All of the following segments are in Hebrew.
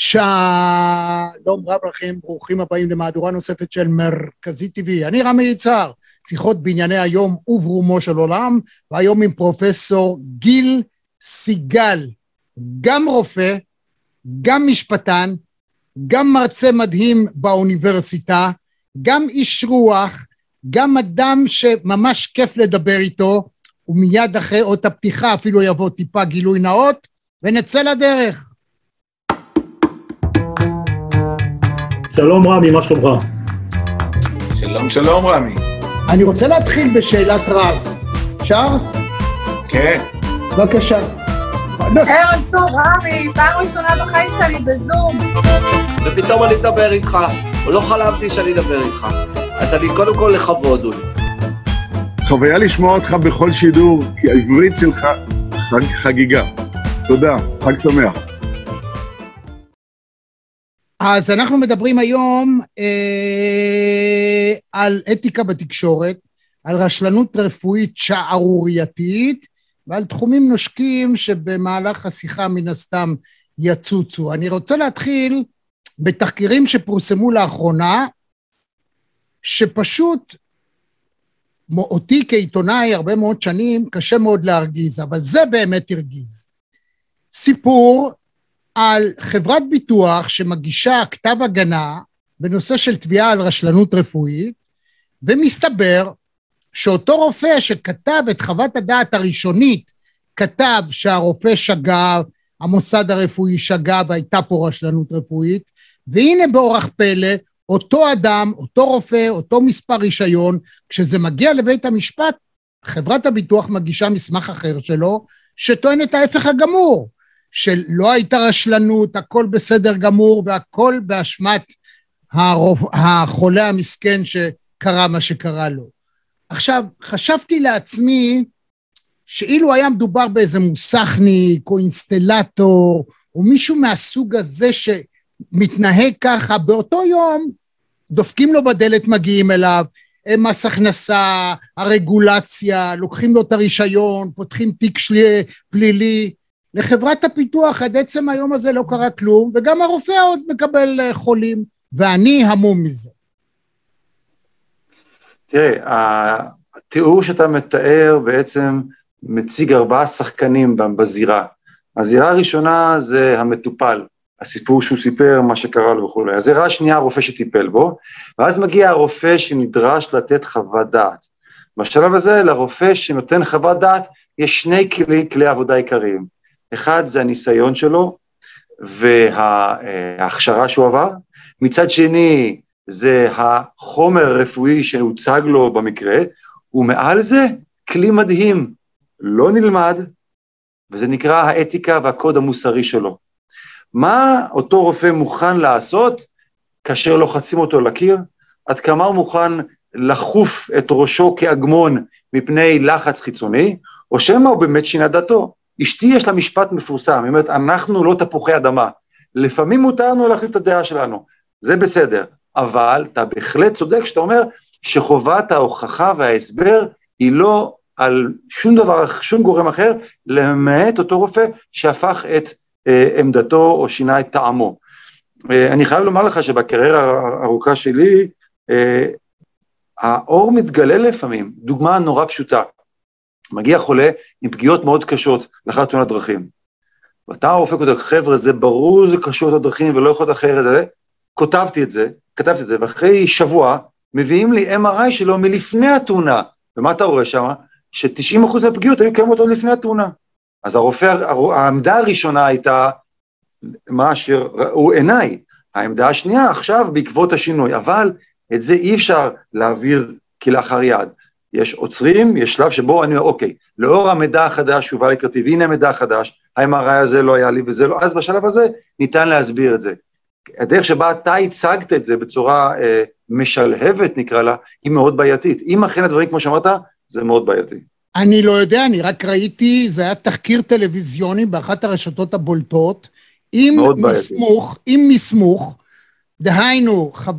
שלום רב לכם, ברוכים הבאים למהדורה נוספת של מרכזי TV. אני רמי יצהר, שיחות בענייני היום וברומו של עולם, והיום עם פרופסור גיל סיגל, גם רופא, גם משפטן, גם מרצה מדהים באוניברסיטה, גם איש רוח, גם אדם שממש כיף לדבר איתו, ומיד אחרי אות הפתיחה אפילו יבוא טיפה גילוי נאות, ונצא לדרך. שלום רמי, מה שלומך? שלום שלום רמי. אני רוצה להתחיל בשאלת רב. אפשר? כן. בבקשה. ערב טוב, רמי, פעם ראשונה בחיים שלי בזום. ופתאום אני אדבר איתך, לא חלמתי שאני אדבר איתך. אז אני קודם כל לכבוד הוא לי. חוויה לשמוע אותך בכל שידור, כי העברית שלך חג חגיגה. תודה, חג שמח. אז אנחנו מדברים היום אה, על אתיקה בתקשורת, על רשלנות רפואית שערורייתית ועל תחומים נושקים שבמהלך השיחה מן הסתם יצוצו. אני רוצה להתחיל בתחקירים שפורסמו לאחרונה, שפשוט אותי כעיתונאי הרבה מאוד שנים קשה מאוד להרגיז, אבל זה באמת הרגיז. סיפור על חברת ביטוח שמגישה כתב הגנה בנושא של תביעה על רשלנות רפואית, ומסתבר שאותו רופא שכתב את חוות הדעת הראשונית, כתב שהרופא שגה, המוסד הרפואי שגה והייתה פה רשלנות רפואית, והנה באורח פלא, אותו אדם, אותו רופא, אותו מספר רישיון, כשזה מגיע לבית המשפט, חברת הביטוח מגישה מסמך אחר שלו, שטוען את ההפך הגמור. שלא הייתה רשלנות, הכל בסדר גמור והכל באשמת הרוב, החולה המסכן שקרה מה שקרה לו. עכשיו, חשבתי לעצמי שאילו היה מדובר באיזה מוסכניק או אינסטלטור או מישהו מהסוג הזה שמתנהג ככה, באותו יום דופקים לו בדלת, מגיעים אליו, מס הכנסה, הרגולציה, לוקחים לו את הרישיון, פותחים תיק פלילי, לחברת הפיתוח עד עצם היום הזה לא קרה כלום, וגם הרופא עוד מקבל אה, חולים, ואני המום מזה. תראה, התיאור שאתה מתאר בעצם מציג ארבעה שחקנים בזירה. הזירה הראשונה זה המטופל, הסיפור שהוא סיפר, מה שקרה לו וכולי. הזירה השנייה, הרופא שטיפל בו, ואז מגיע הרופא שנדרש לתת חוות דעת. בשלב הזה, לרופא שנותן חוות דעת, יש שני כלי, כלי עבודה עיקריים. אחד זה הניסיון שלו וההכשרה שהוא עבר, מצד שני זה החומר הרפואי שהוצג לו במקרה, ומעל זה כלי מדהים, לא נלמד, וזה נקרא האתיקה והקוד המוסרי שלו. מה אותו רופא מוכן לעשות כאשר לוחצים אותו לקיר? עד כמה הוא מוכן לחוף את ראשו כאגמון מפני לחץ חיצוני, או שמא הוא באמת שינה דתו. אשתי יש לה משפט מפורסם, היא אומרת, אנחנו לא תפוחי אדמה. לפעמים מותר לנו להחליף את הדעה שלנו, זה בסדר, אבל אתה בהחלט צודק כשאתה אומר שחובת ההוכחה וההסבר היא לא על שום דבר, שום גורם אחר, למעט אותו רופא שהפך את אה, עמדתו או שינה את טעמו. אה, אני חייב לומר לך שבקריירה הארוכה שלי, אה, האור מתגלה לפעמים, דוגמה נורא פשוטה. מגיע חולה עם פגיעות מאוד קשות לאחר תאונת דרכים. ואתה הרופא כותב, חבר'ה, זה ברור זה קשור לדרכים ולא יכול להיות אחרת, כותבתי את זה, כתבתי את זה, ואחרי שבוע מביאים לי MRI שלו מלפני התאונה. ומה אתה רואה שם? ש-90% מהפגיעות היו קיימות עוד לפני התאונה. אז הרופא, העמדה הראשונה הייתה מה שראו עיניי. העמדה השנייה עכשיו בעקבות השינוי, אבל את זה אי אפשר להעביר כלאחר יד. יש עוצרים, יש שלב שבו אני אומר, אוקיי, לאור המידע החדש שהובא לקראתי, והנה המידע החדש, ה-MRI הזה לא היה לי וזה לא, אז בשלב הזה ניתן להסביר את זה. הדרך שבה אתה הצגת את זה בצורה אה, משלהבת, נקרא לה, היא מאוד בעייתית. אם אכן הדברים, כמו שאמרת, זה מאוד בעייתי. אני לא יודע, אני רק ראיתי, זה היה תחקיר טלוויזיוני באחת הרשתות הבולטות, עם מסמוך, עם מסמוך, דהיינו, חו...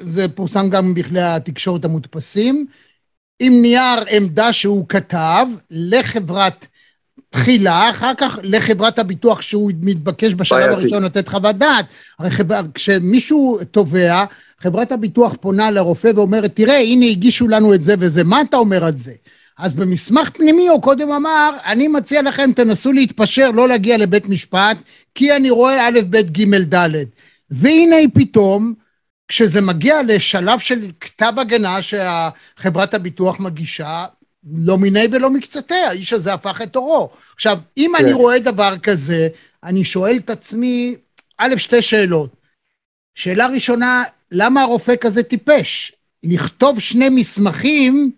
זה פורסם גם בכלי התקשורת המודפסים, עם נייר עמדה שהוא כתב לחברת תחילה, אחר כך לחברת הביטוח שהוא מתבקש בשלב. הראשון לתת חוות דעת. הרי חבר, כשמישהו תובע, חברת הביטוח פונה לרופא ואומרת, תראה, הנה הגישו לנו את זה וזה, מה אתה אומר על זה? אז במסמך פנימי הוא קודם אמר, אני מציע לכם, תנסו להתפשר, לא להגיע לבית משפט, כי אני רואה א', ב', ג', ד'. והנה פתאום, כשזה מגיע לשלב של כתב הגנה שחברת הביטוח מגישה, לא מיני ולא מקצתי, האיש הזה הפך את עורו. עכשיו, אם כן. אני רואה דבר כזה, אני שואל את עצמי, א', שתי שאלות. שאלה ראשונה, למה הרופא כזה טיפש? לכתוב שני מסמכים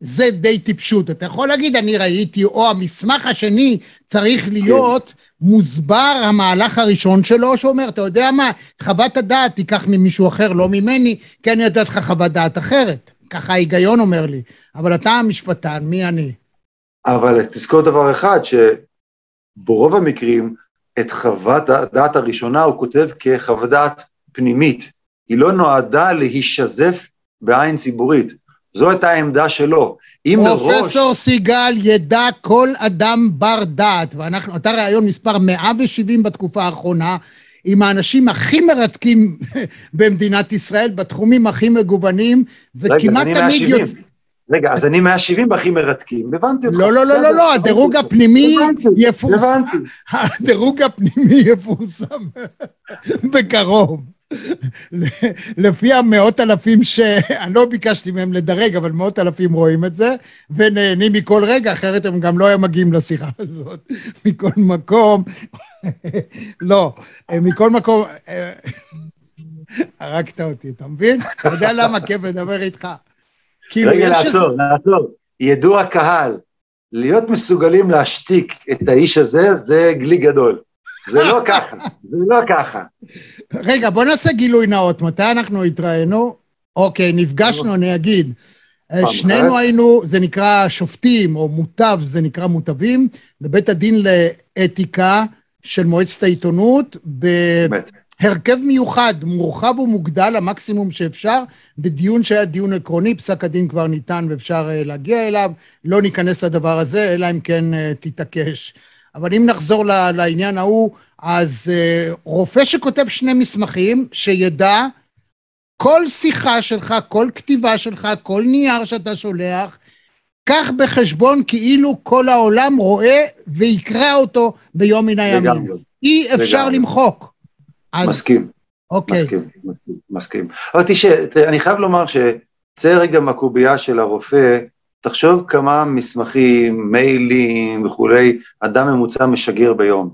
זה די טיפשות. אתה יכול להגיד, אני ראיתי, או המסמך השני צריך להיות מוסבר המהלך הראשון שלו, שאומר, אתה יודע מה, חוות הדעת תיקח ממישהו אחר, לא ממני, כי אני יודע לך חוות דעת אחרת. ככה ההיגיון אומר לי. אבל אתה המשפטן, מי אני? אבל תזכור דבר אחד, שברוב המקרים, את חוות הדעת הראשונה הוא כותב כחוות דעת פנימית. היא לא נועדה להישזף בעין ציבורית. זו הייתה העמדה שלו. אם מראש... פרופסור סיגל ידע כל אדם בר דעת, ואנחנו, אתה ראיון מספר 170 בתקופה האחרונה, עם האנשים הכי מרתקים במדינת ישראל, בתחומים הכי מגוונים, וכמעט אני תמיד 170. יוצא... רגע, אז אני 170 הכי מרתקים, הבנתי אותך. לא, לא, לא, לא, לא, הדירוג. הפנימי יפורסם, הבנתי. הדירוג הפנימי יפורסם בקרוב. לפי המאות אלפים ש... אני לא ביקשתי מהם לדרג, אבל מאות אלפים רואים את זה, ונהנים מכל רגע, אחרת הם גם לא היו מגיעים לשיחה הזאת. מכל מקום, לא, מכל מקום, הרגת אותי, אתה מבין? אתה יודע למה כיף לדבר איתך? כאילו, רגע, לעצור, לעצור. ידעו הקהל, להיות מסוגלים להשתיק את האיש הזה, זה גלי גדול. זה לא ככה, זה לא ככה. רגע, בוא נעשה גילוי נאות. מתי אנחנו התראינו? אוקיי, נפגשנו, אני אגיד. שנינו. היינו, זה נקרא שופטים, או מוטב, זה נקרא מוטבים, בבית הדין לאתיקה של מועצת העיתונות. בהרכב מיוחד, מורחב ומוגדל, המקסימום שאפשר, בדיון שהיה דיון עקרוני, פסק הדין כבר ניתן ואפשר אה, להגיע אליו, לא ניכנס לדבר הזה, אלא אם כן אה, תתעקש. אבל אם נחזור לעניין ההוא, אז אה, רופא שכותב שני מסמכים, שידע כל שיחה שלך, כל כתיבה שלך, כל נייר שאתה שולח, קח בחשבון כאילו כל העולם רואה ויקרא אותו ביום מן הימים. אי אפשר לגמרי. למחוק. אז מסכים, אוקיי. מסכים, מסכים, מסכים. אבל תראה, אני חייב לומר שצא רגע מהקובייה של הרופא, תחשוב כמה מסמכים, מיילים וכולי, אדם ממוצע משגר ביום.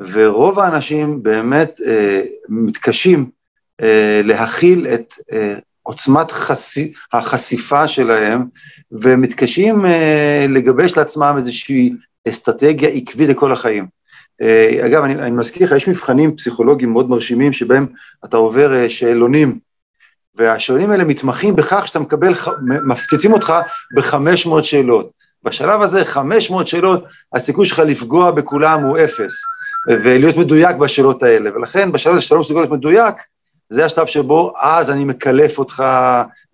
ורוב האנשים באמת אה, מתקשים אה, להכיל את אה, עוצמת חשי, החשיפה שלהם, ומתקשים אה, לגבש לעצמם איזושהי אסטרטגיה עקבית לכל החיים. אה, אגב, אני, אני מזכיר לך, יש מבחנים פסיכולוגיים מאוד מרשימים, שבהם אתה עובר אה, שאלונים, והשאלונים האלה מתמחים בכך שאתה מקבל, מפציצים אותך ב-500 שאלות. בשלב הזה, 500 שאלות, הסיכוי שלך לפגוע בכולם הוא אפס, ולהיות מדויק בשאלות האלה. ולכן, בשלב הזה שאתה לא מסוגל להיות מדויק, זה השלב שבו אז אני מקלף אותך,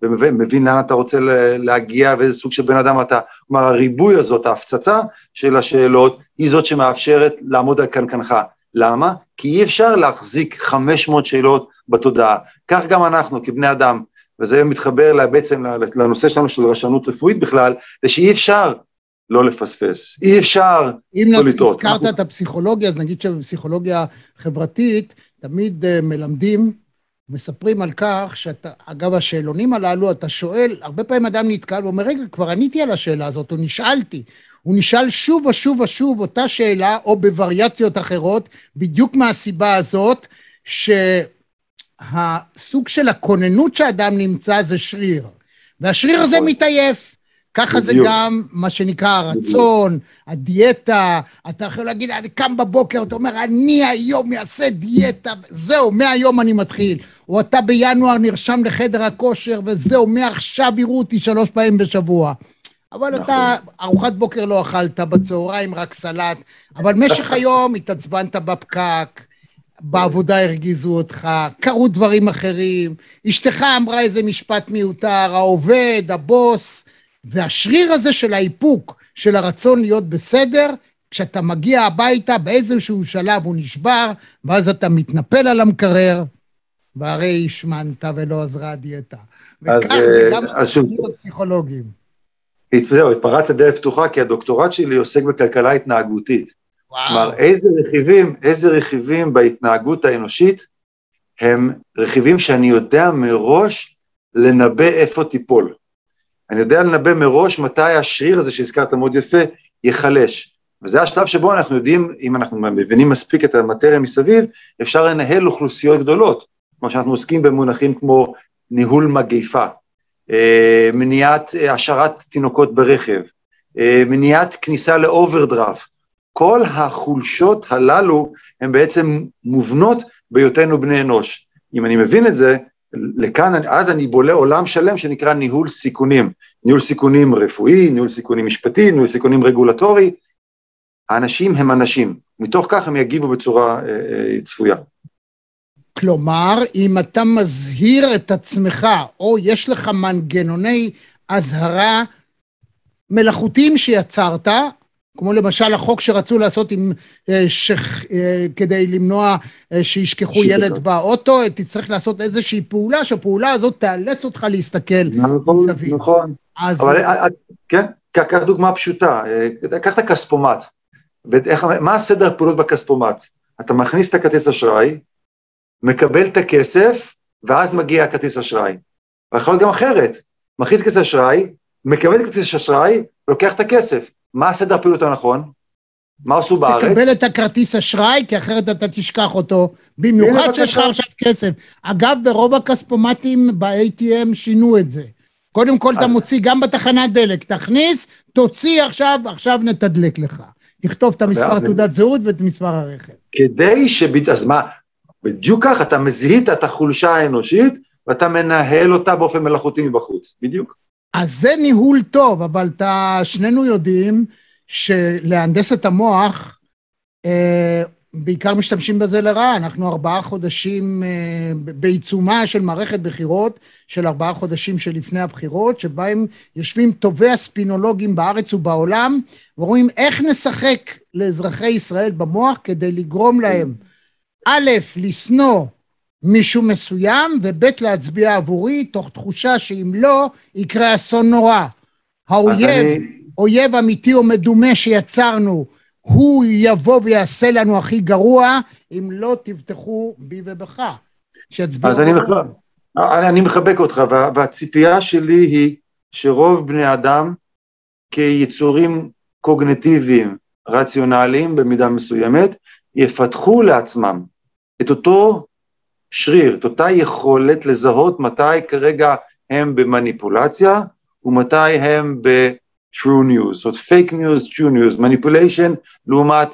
ומבין מבין לאן אתה רוצה להגיע ואיזה סוג של בן אדם אתה. כלומר, הריבוי הזאת, ההפצצה של השאלות, היא זאת שמאפשרת לעמוד על קנקנך. למה? כי אי אפשר להחזיק 500 שאלות בתודעה. כך גם אנחנו, כבני אדם, וזה מתחבר בעצם לנושא שלנו של רשנות רפואית בכלל, זה שאי אפשר לא לפספס. אי אפשר אם לא נס- לטעות. הזכרת אנחנו- את הפסיכולוגיה, אז נגיד שבפסיכולוגיה חברתית תמיד אה, מלמדים, מספרים על כך שאתה, אגב, השאלונים הללו, אתה שואל, הרבה פעמים אדם נתקל ואומר, רגע, כבר עניתי על השאלה הזאת, או נשאלתי. הוא נשאל שוב ושוב ושוב אותה שאלה, או בווריאציות אחרות, בדיוק מהסיבה הזאת, שהסוג של הכוננות שאדם נמצא זה שריר. והשריר הזה נכון. מתעייף. ככה זה. גם מה שנקרא הרצון, הדיאטה, אתה יכול להגיד, אני קם בבוקר, אתה אומר, אני היום אעשה דיאטה, זהו, מהיום אני מתחיל. או אתה בינואר נרשם לחדר הכושר, וזהו, מעכשיו יראו אותי שלוש פעמים בשבוע. אבל נכון. אתה, ארוחת בוקר לא אכלת, בצהריים רק סלט, אבל משך היום התעצבנת בפקק, בעבודה הרגיזו אותך, קרו דברים אחרים, אשתך אמרה איזה משפט מיותר, העובד, הבוס, והשריר הזה של האיפוק, של הרצון להיות בסדר, כשאתה מגיע הביתה, באיזשהו שלב הוא נשבר, ואז אתה מתנפל על המקרר, והרי השמנת ולא עזרה הדיאטה. אז, וכך זה אה, גם אז שוב- התפתחות הפסיכולוגים. זהו, התפרץ לדלת פתוחה, כי הדוקטורט שלי עוסק בכלכלה התנהגותית. כלומר. איזה רכיבים, איזה רכיבים בהתנהגות האנושית הם רכיבים שאני יודע מראש לנבא איפה תיפול. אני יודע לנבא מראש מתי השריר הזה שהזכרת מאוד יפה ייחלש. וזה השלב שבו אנחנו יודעים, אם אנחנו מבינים מספיק את המטריה מסביב, אפשר לנהל אוכלוסיות גדולות. כמו שאנחנו עוסקים במונחים כמו ניהול מגיפה, אה, מניעת אה, השארת תינוקות ברכב, אה, מניעת כניסה לאוברדרפט. כל החולשות הללו הן בעצם מובנות בהיותנו בני אנוש. אם אני מבין את זה, לכאן, אז אני בולע עולם שלם שנקרא ניהול סיכונים. ניהול סיכונים רפואי, ניהול סיכונים משפטי, ניהול סיכונים רגולטורי. האנשים הם אנשים, מתוך כך הם יגיבו בצורה אה, אה, צפויה. כלומר, אם אתה מזהיר את עצמך, או יש לך מנגנוני אזהרה מלאכותיים שיצרת, כמו למשל החוק שרצו לעשות עם, אה, שכ, אה, כדי למנוע אה, שישכחו ילד. באוטו, תצטרך לעשות איזושהי פעולה, שהפעולה הזאת תאלץ אותך להסתכל נכון, מסביב. נכון. אז אבל כן, קח דוגמה פשוטה, קח את הכספומט. מה הסדר הפעולות בכספומט? אתה מכניס את הכרטיס אשראי, מקבל את הכסף, ואז מגיע הכרטיס אשראי. ויכול להיות גם אחרת, מכניס כרטיס אשראי, מקבל את כרטיס אשראי, לוקח את הכסף. מה הסדר הפעולות הנכון? מה עשו בארץ? תקבל את הכרטיס אשראי, כי אחרת אתה תשכח אותו, במיוחד שיש לך. עכשיו כסף. אגב, ברוב הכספומטים ב-ATM שינו את זה. קודם כל אתה אז- מוציא גם בתחנת דלק, תכניס, תוציא עכשיו, עכשיו נתדלק לך. תכתוב את המספר ואני- תעודת זהות ואת מספר הרכב. כדי שב... אז מה, בדיוק כך, אתה מזיהית את החולשה האנושית, ואתה מנהל אותה באופן מלאכותי מבחוץ, בדיוק. אז זה ניהול טוב, אבל אתה, שנינו יודעים שלהנדס את המוח, אה, בעיקר משתמשים בזה לרעה. אנחנו ארבעה חודשים אה, בעיצומה של מערכת בחירות, של ארבעה חודשים שלפני הבחירות, שבהם יושבים טובי הספינולוגים בארץ ובעולם, ורואים איך נשחק לאזרחי ישראל במוח כדי לגרום להם, א', לשנוא מישהו מסוים, וב', להצביע עבורי, תוך תחושה שאם לא, יקרה אסון נורא. האויב, אני, אויב אמיתי או מדומה שיצרנו, הוא יבוא ויעשה לנו הכי גרוע, אם לא תבטחו בי ובך. שיצביעו. אז אני, עבורי. מח... אני, אני מחבק אותך, וה, והציפייה שלי היא שרוב בני אדם, כיצורים קוגנטיביים, רציונליים במידה מסוימת, יפתחו לעצמם את אותו שריר, את אותה יכולת לזהות מתי כרגע הם במניפולציה ומתי הם ב-true news, זאת fake news, true news, manipulation לעומת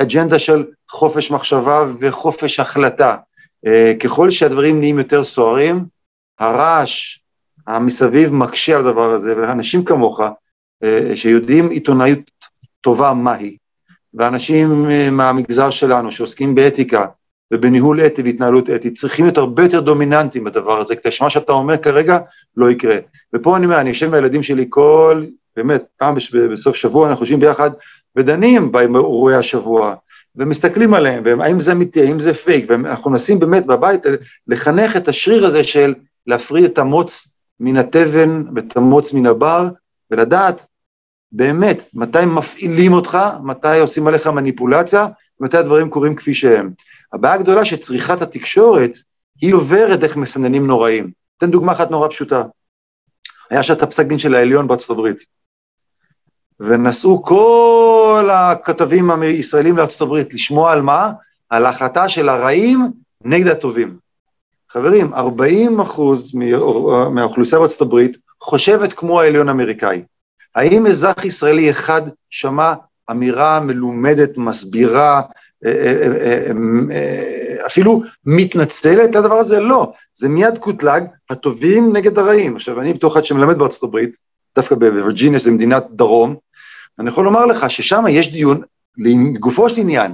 אג'נדה של חופש מחשבה וחופש החלטה. אה, ככל שהדברים נהיים יותר סוערים, הרעש המסביב מקשה על הדבר הזה, ואנשים כמוך, אה, שיודעים עיתונאיות טובה מהי, ואנשים אה, מהמגזר שלנו שעוסקים באתיקה ובניהול אתי והתנהלות אתית, צריכים להיות הרבה יותר דומיננטיים בדבר הזה, כדי שמה שאתה אומר כרגע לא יקרה. ופה אני אומר, אני יושב עם הילדים שלי כל, באמת, פעם בסוף שבוע אנחנו יושבים ביחד ודנים באירועי השבוע, ומסתכלים עליהם, והאם זה אמיתי, האם זה פייק, ואנחנו מנסים באמת בבית לחנך את השריר הזה של להפריד את המוץ מן התבן ואת המוץ מן הבר, ולדעת באמת מתי מפעילים אותך, מתי עושים עליך מניפולציה, ומתי הדברים קורים כפי שהם. הבעיה הגדולה שצריכת התקשורת, היא עוברת דרך מסננים נוראים. אתן דוגמה אחת נורא פשוטה. היה שם את הפסק דין של העליון בארצות הברית. ונסעו כל הכתבים הישראלים לארצות הברית לשמוע על מה? על ההחלטה של הרעים נגד הטובים. חברים, 40 אחוז מהאוכלוסייה בארצות הברית חושבת כמו העליון האמריקאי. האם אזרח ישראלי אחד שמע אמירה מלומדת, מסבירה, אה, אה, אה, אפילו מתנצלת לדבר הזה? לא. זה מיד קוטלג, הטובים נגד הרעים. עכשיו, אני בתור אחד שמלמד בארצות הברית, דווקא בווירג'יניה, שזו מדינת דרום, אני יכול לומר לך ששם יש דיון לגופו של עניין,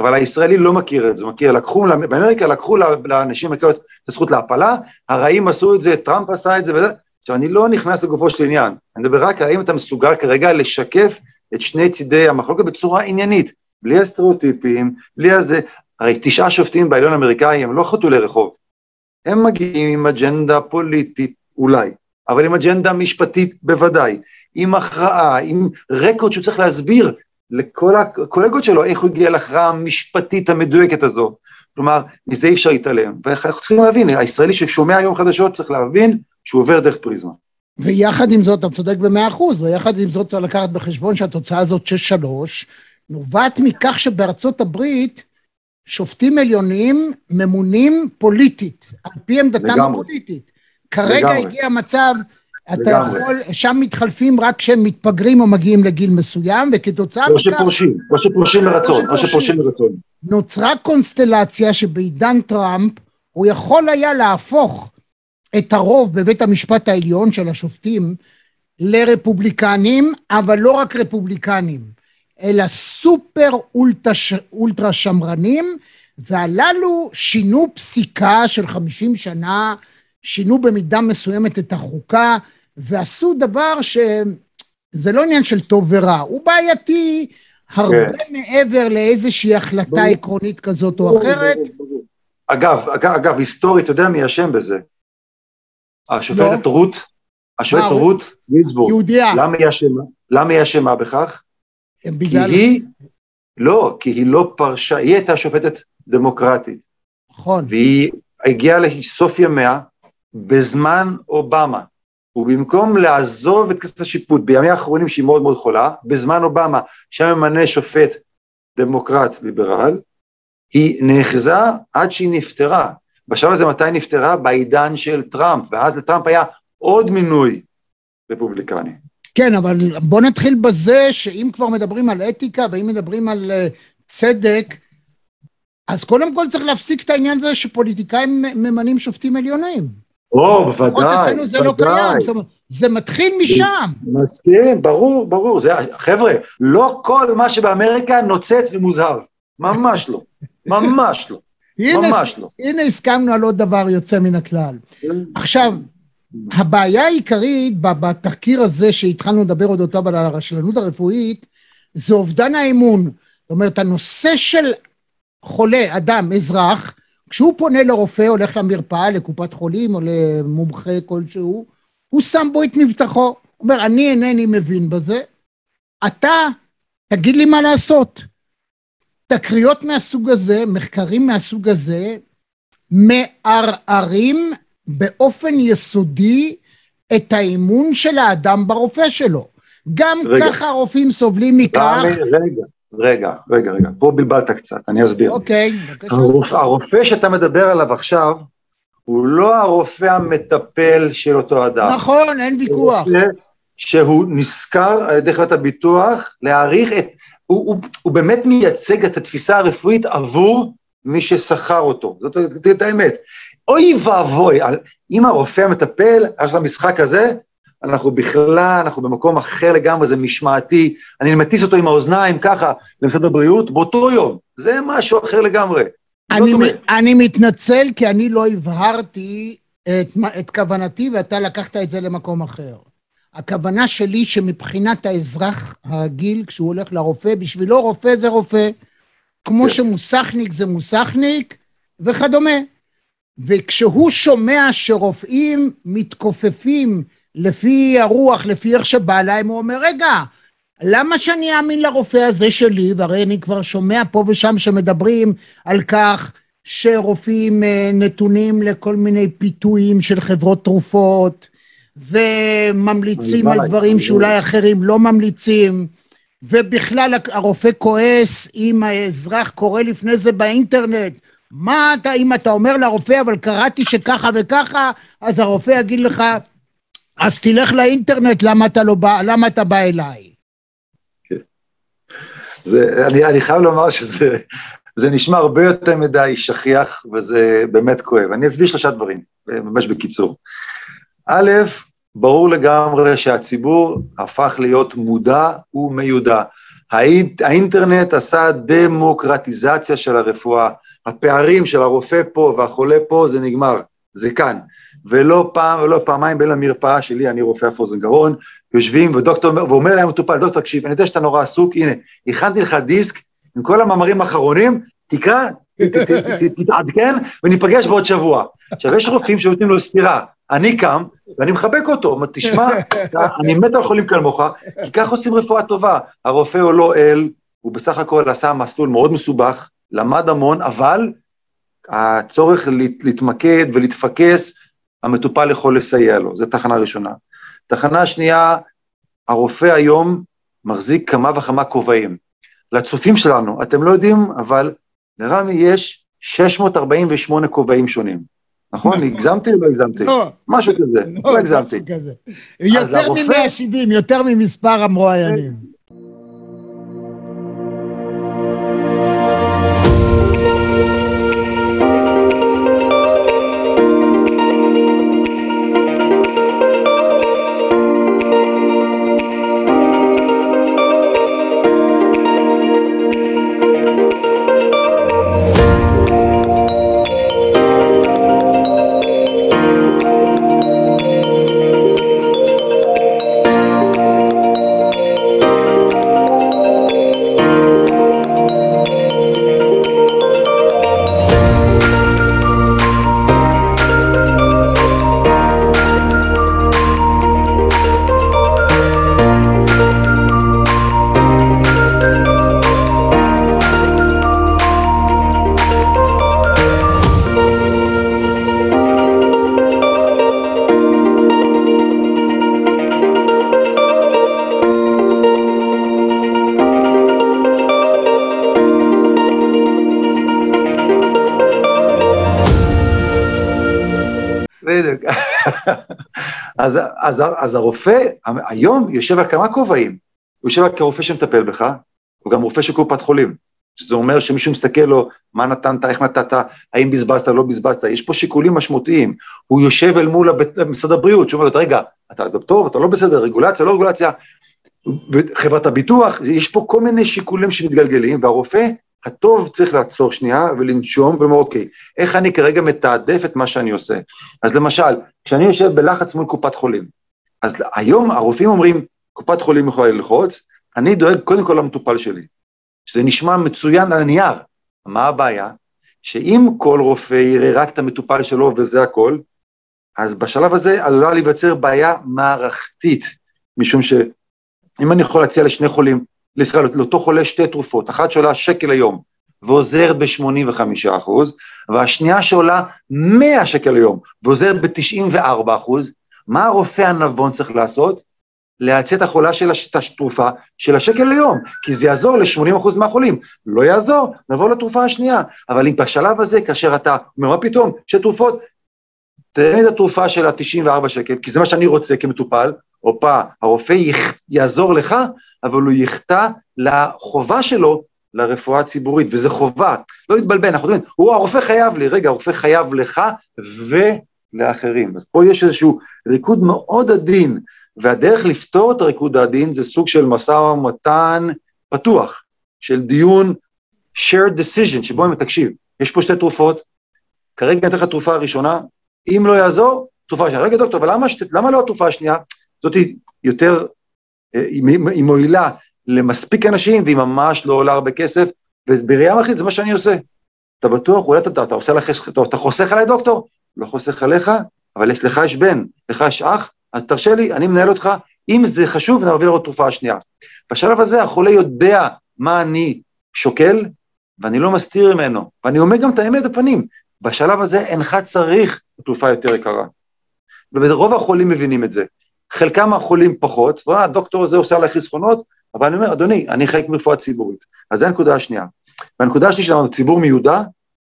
אבל הישראלי לא מכיר את זה, מכיר, לקחו, באמריקה לקחו לאנשים את הזכות להפלה, הרעים עשו את זה, טראמפ עשה את זה וזה, עכשיו אני לא נכנס לגופו של עניין, אני מדבר רק האם אתה מסוגל כרגע לשקף את שני צידי המחלוקת בצורה עניינית, בלי הסטריאוטיפים, בלי הזה. הרי תשעה שופטים בעליון האמריקאי הם לא חתולי רחוב. הם מגיעים עם אג'נדה פוליטית, אולי, אבל עם אג'נדה משפטית בוודאי, עם הכרעה, עם רקורד שהוא צריך להסביר לכל הקולגות שלו איך הוא הגיע להכרעה המשפטית המדויקת הזו. כלומר, מזה אי אפשר להתעלם. ואנחנו צריכים להבין, הישראלי ששומע היום חדשות צריך להבין שהוא עובר דרך פריזמה. ויחד עם זאת, אתה צודק במאה אחוז, ויחד עם זאת צריך לקחת בחשבון שהתוצאה הזאת 6-3 נובעת מכך שבארצות הברית שופטים עליונים ממונים פוליטית, על פי עמדתם לגמרי. הפוליטית. כרגע לגמרי. הגיע מצב, אתה לגמרי. יכול, שם מתחלפים רק כשהם מתבגרים או מגיעים לגיל מסוים, וכתוצאה או מכך שפורשים, או שפורשים מרצון, או. שפורשים מרצון. נוצרה קונסטלציה שבעידן טראמפ הוא יכול היה להפוך את הרוב בבית המשפט העליון של השופטים לרפובליקנים, אבל לא רק רפובליקנים, אלא סופר אולטרה, ש- אולטרה שמרנים, והללו שינו פסיקה של 50 שנה, שינו במידה מסוימת את החוקה, ועשו דבר שזה לא עניין של טוב ורע, הוא בעייתי הרבה מעבר לאיזושהי החלטה עקרונית כזאת או אחרת. אגב, אגב, אגב, היסטורית, אתה יודע מי אשם בזה? השופטת לא. רות, השופטת רות גינזבורג. למה היא אשמה? בכך? כי. היא, לא, כי היא לא פרשה, היא הייתה שופטת דמוקרטית, נכון, והיא הגיעה לסוף ימיה בזמן אובמה. ובמקום לעזוב את כנסת השיפוט בימי האחרונים שהיא מאוד מאוד חולה, בזמן אובמה, שם ממנה שופט דמוקרט ליברל, היא נאחזה עד שהיא נפטרה. בשלב הזה מתי נפטרה? בעידן של טראמפ, ואז לטראמפ היה עוד מינוי רפובליקני. כן, אבל בוא נתחיל בזה שאם כבר מדברים על אתיקה ואם מדברים על אה, צדק, אז קודם כל צריך להפסיק את העניין הזה שפוליטיקאים ממנים שופטים עליונים. או, בוודאי, אצלנו זה לא קיים, זאת אומרת, זה מתחיל משם. מסכים, ברור, ברור. זה, חבר'ה, לא כל מה שבאמריקה נוצץ ומוזהב. ממש לא. ממש לא. הנה, ממש לא. הנה הסכמנו על עוד דבר יוצא מן הכלל. עכשיו, הבעיה העיקרית בתחקיר הזה שהתחלנו לדבר אודותיו על הרשלנות הרפואית, זה אובדן האמון. זאת אומרת, הנושא של חולה, אדם, אזרח, כשהוא פונה לרופא, הולך למרפאה, לקופת חולים או למומחה כלשהו, הוא שם בו את מבטחו. הוא אומר, אני אינני מבין בזה, אתה, תגיד לי מה לעשות. תקריות מהסוג הזה, מחקרים מהסוג הזה, מערערים באופן יסודי את האמון של האדם ברופא שלו. גם רגע. ככה הרופאים סובלים מכך. רגע, רגע, רגע, רגע, פה בלבלת קצת, אני אסביר. אוקיי, בבקשה. הרופא, הרופא שאתה מדבר עליו עכשיו, הוא לא הרופא המטפל של אותו אדם. נכון, אין ויכוח. שהוא נשכר על ידי חברת הביטוח להעריך את, הוא, הוא, הוא באמת מייצג את התפיסה הרפואית עבור מי ששכר אותו, זאת, זאת, זאת האמת. אוי ואבוי, אם הרופא המטפל, יש למשחק הזה, אנחנו בכלל, אנחנו במקום אחר לגמרי, זה משמעתי, אני מטיס אותו עם האוזניים ככה למשרד הבריאות באותו יום, זה משהו אחר לגמרי. אני, מ- אני מתנצל כי אני לא הבהרתי את, את כוונתי ואתה לקחת את זה למקום אחר. הכוונה שלי שמבחינת האזרח הרגיל, כשהוא הולך לרופא, בשבילו רופא זה רופא, כמו כן. שמוסכניק זה מוסכניק וכדומה. וכשהוא שומע שרופאים מתכופפים לפי הרוח, לפי איך שבא להם, הוא אומר, רגע, למה שאני אאמין לרופא הזה שלי? והרי אני כבר שומע פה ושם שמדברים על כך שרופאים אה, נתונים לכל מיני פיתויים של חברות תרופות, וממליצים על דברים. שאולי אחרים לא ממליצים, ובכלל הרופא כועס אם האזרח קורא לפני זה באינטרנט. מה אתה, אם אתה אומר לרופא, אבל קראתי שככה וככה, אז הרופא יגיד לך, אז תלך לאינטרנט, למה אתה לא בא, למה אתה בא אליי? זה, אני, אני חייב לומר שזה זה נשמע הרבה יותר מדי שכיח, וזה באמת כואב. אני אסביר שלושה דברים, ממש בקיצור. א', ברור לגמרי שהציבור הפך להיות מודע ומיודע. האינט, האינטרנט עשה דמוקרטיזציה של הרפואה. הפערים של הרופא פה והחולה פה, זה נגמר, זה כאן. ולא פעם ולא פעמיים בין למרפאה שלי, אני רופא אף אוזן גרון, יושבים ודוקטור אומר, ואומר להם מטופל, דוקטור, תקשיב, אני יודע שאתה נורא עסוק, הנה, הכנתי לך דיסק עם כל המאמרים האחרונים, תקרא, תתעדכן, וניפגש בעוד שבוע. עכשיו, יש רופאים שנותנים לו סטירה, אני קם, ואני מחבק אותו, אומר, תשמע, אני מת על חולים כמוך, כי ככה עושים רפואה טובה. הרופא הוא לא אל, הוא בסך הכל עשה מסלול מאוד מסובך, למד המון, אבל הצורך להת- להתמקד ולהתפקס, המטופל יכול לסייע לו, זו תחנה ראשונה. תחנה שנייה, הרופא היום מחזיק כמה וכמה כובעים. לצופים שלנו, אתם לא יודעים, אבל לרמי יש 648 כובעים שונים. נכון? הגזמתי או לא הגזמתי? לא, משהו כזה, לא הגזמתי. משהו כזה. יותר הרופא- מ-170, יותר ממספר המרואיינים. אז, אז, הרופא היום יושב על כמה כובעים. הוא יושב כרופא שמטפל בך, הוא גם רופא של קופת חולים. שזה אומר שמישהו מסתכל לו, מה נתנת, איך נתת, האם בזבזת, לא בזבזת, יש פה שיקולים משמעותיים. הוא יושב אל מול הבית, משרד הבריאות, שאומר לו, רגע, אתה דוקטור, אתה לא בסדר, רגולציה, לא רגולציה, חברת הביטוח, יש פה כל מיני שיקולים שמתגלגלים, והרופא הטוב צריך לעצור שנייה ולנשום ולומר, אוקיי, איך אני כרגע מתעדף את מה שאני עושה? אז למשל, כשאני יושב בלחץ מול קופת חולים, אז היום הרופאים אומרים, קופת חולים יכולה ללחוץ, אני דואג קודם כל למטופל שלי, שזה נשמע מצוין על הנייר. מה הבעיה? שאם כל רופא יראה רק את המטופל שלו וזה הכל, אז בשלב הזה עלולה להיווצר בעיה מערכתית, משום שאם אני יכול להציע לשני חולים, לישראל, לאותו חולה שתי תרופות, אחת שעולה שקל היום ועוזרת ב-85 אחוז, והשנייה שעולה 100 שקל היום ועוזרת ב-94 אחוז, מה הרופא הנבון צריך לעשות? להציע את החולה של התרופה של השקל ליום, כי זה יעזור ל-80% מהחולים. לא יעזור, נעבור לתרופה השנייה. אבל אם בשלב הזה, כאשר אתה אומר, מה פתאום, שתרופות, תן לי את התרופה של ה-94 שקל, כי זה מה שאני רוצה כמטופל, הופה, הרופא. יעזור לך, אבל הוא יחטא לחובה שלו לרפואה הציבורית, וזה חובה. לא להתבלבל, אנחנו יודעים, הוא הרופא חייב לי, רגע, הרופא חייב לך ולאחרים. אז פה יש איזשהו ריקוד מאוד עדין, והדרך לפתור את הריקוד העדין זה סוג של משא ומתן פתוח, של דיון shared decision, שבו אני תקשיב, יש פה שתי תרופות, כרגע אני אתן לך תרופה הראשונה, אם לא יעזור, תרופה השנייה. רגע דוקטור, אבל למה, שת, למה לא התרופה השנייה? זאת יותר, היא, היא מועילה למספיק אנשים, והיא ממש לא עולה הרבה כסף, ובראייה מערכתית זה מה שאני עושה. אתה בטוח, אולי אתה, אתה, עושה לך, אתה, אתה חוסך עליי דוקטור? לא חוסך עליך, אבל יש, לך יש בן, לך יש אח, אז תרשה לי, אני מנהל אותך, אם זה חשוב, נעביר לו תרופה השנייה. בשלב הזה החולה יודע מה אני שוקל, ואני לא מסתיר ממנו, ואני אומר גם את האמת בפנים. בשלב הזה אינך צריך תרופה יותר יקרה. ורוב החולים מבינים את זה. חלקם החולים פחות, והדוקטור הזה עושה עליי חסכונות, אבל אני אומר, אדוני, אני חלק מרפואה ציבורית. אז זו הנקודה השנייה. והנקודה השנייה שלנו, ציבור מיודע,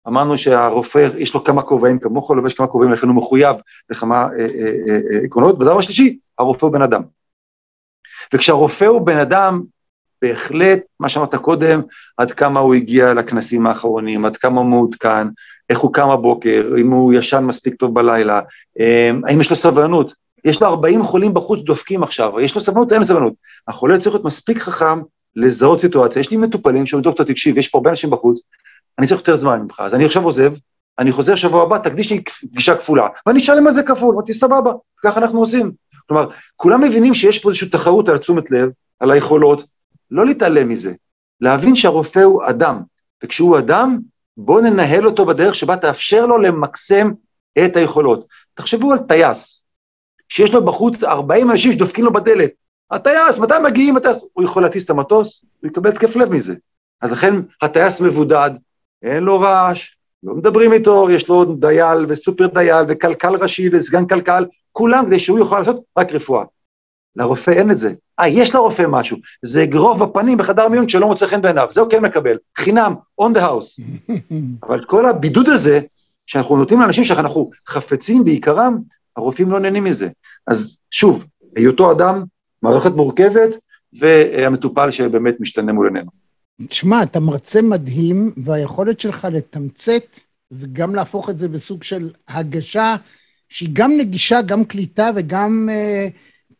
אמרנו שהרופא, יש לו כמה כובעים כמוך, לובש כמה כובעים, לכן הוא מחויב לכמה עקרונות. ודבר השלישי, הרופא הוא בן אדם. וכשהרופא הוא בן אדם, בהחלט, מה שאמרת קודם, עד כמה הוא הגיע לכנסים האחרונים, עד כמה הוא מעודכן, איך הוא קם הבוקר, אם הוא ישן מספיק טוב בלילה, האם יש לו סבלנות. יש לו 40 חולים בחוץ דופקים עכשיו, יש לו סבלנות, אין לו סבלנות. החולה צריך להיות מספיק חכם לזהות סיטואציה. יש לי מטופלים שאומרים, דוקטור, תקשיב, יש פה הרבה אנשים בחוץ, אני צריך יותר זמן ממך, אז אני עכשיו עוזב, אני חוזר שבוע הבא, תקדיש לי פגישה כפולה, ואני אשלם על זה כפול, אמרתי, סבבה, ככה אנחנו עושים. כלומר, כולם מבינים שיש פה איזושהי תחרות על תשומת לב, על היכולות, לא להתעלם מזה, להבין שהרופא הוא אדם, וכשהוא אדם, בואו ננהל אותו בדרך שבה תאפשר לו למקסם את היכולות. תחשבו על טייס, שיש לו בחוץ 40 אנשים שדופקים לו בדלת. הטייס, מתי מגיעים הטייס? הוא יכול להטיס את המטוס, הוא יקבל התקף לב מזה. אז לכן הטייס מבודד, אין לו רעש, לא מדברים איתו, יש לו דייל וסופר דייל וכלכל ראשי וסגן כלכל, כולם כדי שהוא יוכל לעשות רק רפואה. לרופא אין את זה. אה, יש לרופא משהו, זה אגרוף בפנים בחדר מיון שלא מוצא חן בעיניו, זה הוא כן מקבל, חינם, on the house. אבל כל הבידוד הזה, שאנחנו נותנים לאנשים שאנחנו חפצים בעיקרם, הרופאים לא נהנים מזה. אז שוב, היותו אדם, מערכת מורכבת, והמטופל שבאמת משתנה מול עינינו. תשמע, אתה מרצה מדהים, והיכולת שלך לתמצת וגם להפוך את זה בסוג של הגשה שהיא גם נגישה, גם קליטה וגם אה,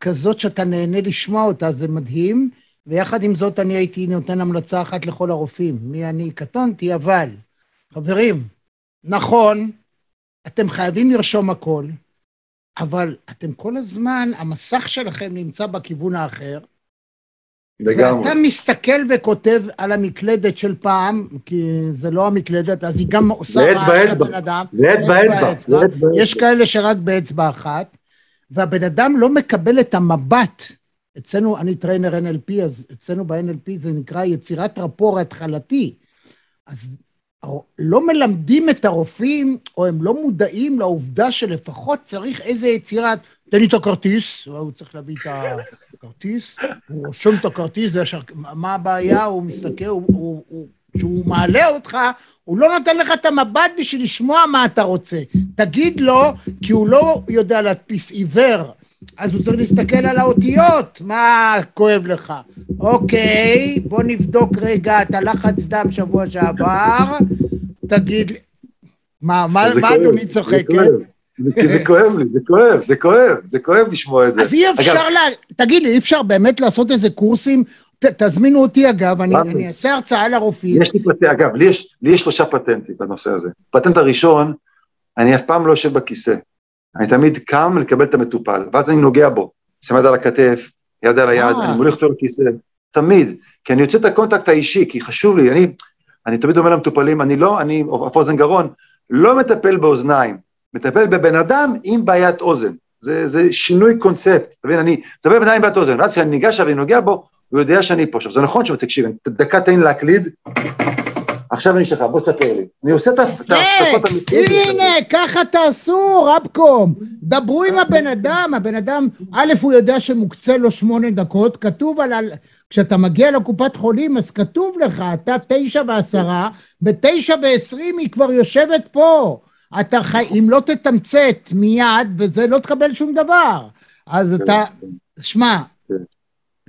כזאת שאתה נהנה לשמוע אותה, זה מדהים. ויחד עם זאת אני הייתי נותן המלצה אחת לכל הרופאים. מי אני? קטונתי, אבל. חברים, נכון, אתם חייבים לרשום הכל, אבל אתם כל הזמן, המסך שלכם נמצא בכיוון האחר. לגמרי. ואתה מסתכל וכותב על המקלדת של פעם, כי זה לא המקלדת, אז היא גם עושה רעש לבן אדם. זה אצבע, אצבע, זה אצבע. יש כאלה שרק באצבע אחת, והבן אדם לא מקבל את המבט. אצלנו, אני trainer NLP, אז אצלנו ב-NLP זה נקרא יצירת rapport התחלתי. אז לא מלמדים את הרופאים, או הם לא מודעים לעובדה שלפחות צריך איזה יצירת, תן לי את הכרטיס, הוא צריך להביא את הכרטיס, הוא רושם את הכרטיס, וישר, מה הבעיה? הוא מסתכל, הוא, הוא, הוא, כשהוא מעלה אותך, הוא לא נותן לך את המבט בשביל לשמוע מה אתה רוצה. תגיד לו, כי הוא לא יודע להדפיס עיוור, אז הוא צריך להסתכל על האותיות, מה כואב לך? אוקיי, בוא נבדוק רגע את הלחץ דם שבוע שעבר, תגיד מה, מה, מה כואב, אדוני זה צוחק, כואב. כן? זה- כי זה כואב לי, זה כואב, זה כואב, זה כואב לשמוע את זה. אז אי אפשר, אגב, לה... תגיד לי, אי אפשר באמת לעשות איזה קורסים? ת, תזמינו אותי אגב, אני. אני אעשה הרצאה לרופאים. יש לי פטנט, אגב, לי יש, לי יש שלושה פטנטים בנושא הזה. פטנט הראשון, אני אף פעם לא יושב בכיסא. אני תמיד קם לקבל את המטופל, ואז אני נוגע בו, שם יד על הכתף, יד על היד, אה. אני מוליך אותו לכיסא, תמיד, כי אני יוצר את ה contact האישי, כי חשוב לי, אני, אני תמיד אומר למטופלים, אני לא, אני, אף אוזן גרון, לא מטפל באוזניים, מטפל בבן אדם עם בעיית אוזן. זה, זה שינוי קונספט, אתה מבין, אני מטפל בבן אדם עם בעיית אוזן, ואז כשאני ניגש אליו ונוגע בו, הוא יודע שאני פה. עכשיו, זה נכון שהוא, תקשיב, דקה תן לי להקליד, עכשיו אני שלך, בוא תספר לי. אני עושה את ה- ההפסקות כן, המקצועיות. הנה, ככה תעשו, רבקום. דברו עם הבן אדם, הבן אדם, א', הוא יודע שמוקצה לו שמונה דקות, כתוב על, על... כשאתה מגיע לקופת חולים, אז כתוב לך, אתה תשע ועשרה, בתשע ועשרים היא כבר יושבת פה. אתה חי... אם לא תתמצת מיד, וזה לא תקבל שום דבר. אז אתה, שמע, כן.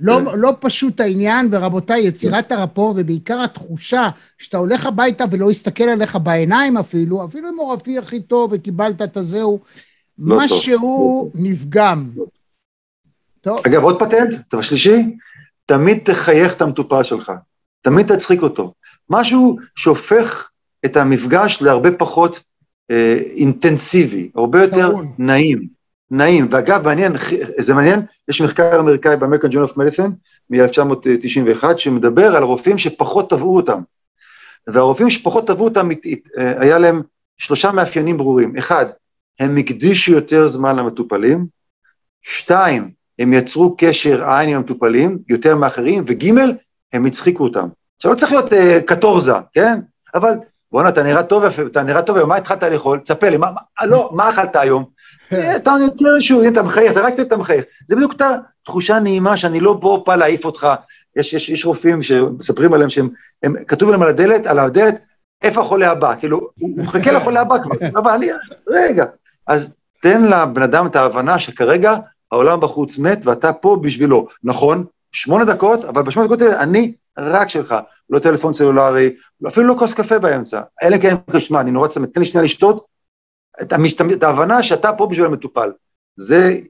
לא. לא פשוט העניין, ורבותיי, יצירת הרפור, ובעיקר התחושה שאתה הולך הביתה ולא יסתכל עליך בעיניים אפילו, אפילו אם הוא רפיח הכי טוב וקיבלת את הזהו, לא טוב, משהו לא נפגם. לא. טוב, אגב, עוד פטנט, דבר שלישי, תמיד תחייך את המטופל שלך, תמיד תצחיק אותו. משהו שהופך את המפגש להרבה פחות אה, אינטנסיבי, הרבה יותר טעון. נעים, נעים. ואגב, מעניין, זה מעניין, יש מחקר אמריקאי ב-American Journal of Medicine מ-1991, שמדבר על רופאים שפחות טבעו אותם. והרופאים שפחות טבעו אותם, היה להם שלושה מאפיינים ברורים. אחד, הם הקדישו יותר זמן למטופלים, שתיים, הם יצרו קשר עין עם המטופלים, יותר מאחרים, וג' הם הצחיקו אותם. עכשיו, לא צריך להיות אה, קטורזה, כן? אבל בואנה, אתה נראה טוב אתה נראה טוב, מה התחלת לאכול? תספר לי, מה, מה, לא, מה אכלת היום? אה, אתה יותר איזשהו, אתה מחייך, אתה רק אתה מחייך. זה בדיוק אותה תחושה נעימה שאני לא פה בא להעיף אותך. יש, יש, יש רופאים שמספרים עליהם שהם, הם, כתוב להם על הדלת, על הדלת, איפה החולה הבא? כאילו, הוא מחכה לחולה הבא כבר, אבל אני, רגע. אז תן לבן אדם את ההבנה שכרגע העולם בחוץ מת ואתה פה בשבילו. נכון, שמונה דקות, אבל בשמונה דקות האלה אני רק שלך, לא טלפון סלולרי, אפילו לא כוס קפה באמצע. אלא כן, שמע, אני נורא צמא, תן לי שנייה לשתות, את, המשתמ... את ההבנה שאתה פה בשביל המטופל. זה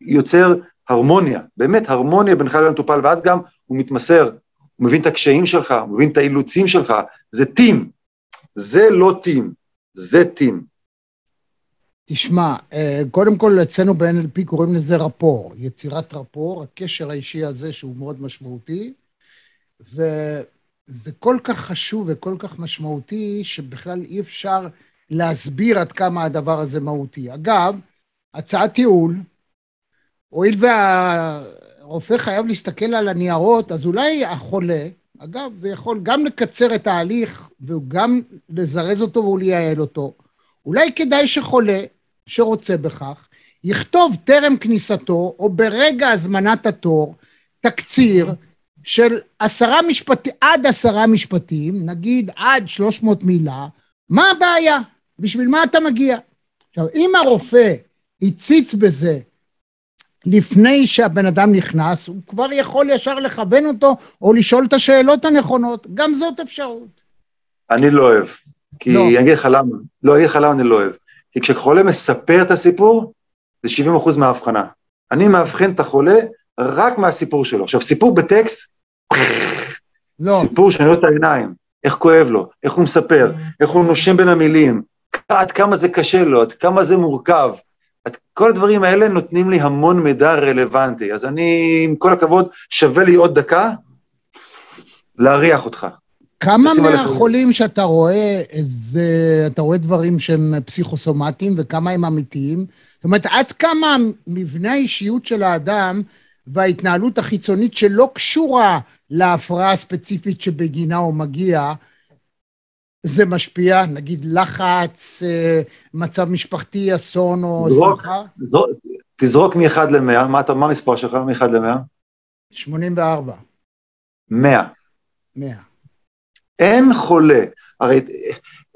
יוצר הרמוניה, באמת הרמוניה בינך לבין המטופל, ואז גם הוא מתמסר, הוא מבין את הקשיים שלך, הוא מבין את האילוצים שלך, זה טים, זה לא טים, זה טים. תשמע, אה, קודם כל אצלנו ב-NLP קוראים לזה רפור, יצירת רפור, הקשר האישי הזה שהוא מאוד משמעותי, וזה כל כך חשוב וכל כך משמעותי, שבכלל אי אפשר להסביר עד כמה הדבר הזה מהותי. אגב, הצעת ייעול, הואיל והרופא חייב להסתכל על הניירות, אז אולי החולה, אגב, זה יכול גם לקצר את ההליך וגם לזרז אותו ולייעל אותו. אולי כדאי שחולה שרוצה בכך, יכתוב טרם כניסתו או ברגע הזמנת התור תקציר של עשרה משפטים, עד עשרה משפטים, נגיד עד שלוש מאות מילה, מה הבעיה? בשביל מה אתה מגיע? עכשיו, אם הרופא הציץ בזה לפני שהבן אדם נכנס, הוא כבר יכול ישר לכוון אותו או לשאול את השאלות הנכונות, גם זאת אפשרות. אני לא אוהב. כי לא. אני אגיד לך למה. לא, אני אגיד לך למה אני לא אוהב. כי כשחולה מספר את הסיפור, זה 70% מההבחנה. אני מאבחן את החולה רק מהסיפור שלו. עכשיו, סיפור בטקסט, לא, סיפור שאני רואה את העיניים, איך כואב לו, איך הוא מספר, איך הוא נושם בין המילים, עד כמה זה קשה לו, עד כמה זה מורכב. עד, כל הדברים האלה נותנים לי המון מידע רלוונטי. אז אני, עם כל הכבוד, שווה לי עוד דקה להריח אותך. כמה מהחולים שאתה רואה, זה, אתה רואה דברים שהם פסיכוסומטיים וכמה הם אמיתיים? זאת אומרת, עד כמה מבנה האישיות של האדם וההתנהלות החיצונית שלא קשורה להפרעה הספציפית שבגינה הוא מגיע, זה משפיע? נגיד לחץ, אה, מצב משפחתי, אסון או. שמחה? תזרוק מ-1 ל-100, מה, המספר שלך מ-1 ל-100? 84, 100. 100. אין חולה. הרי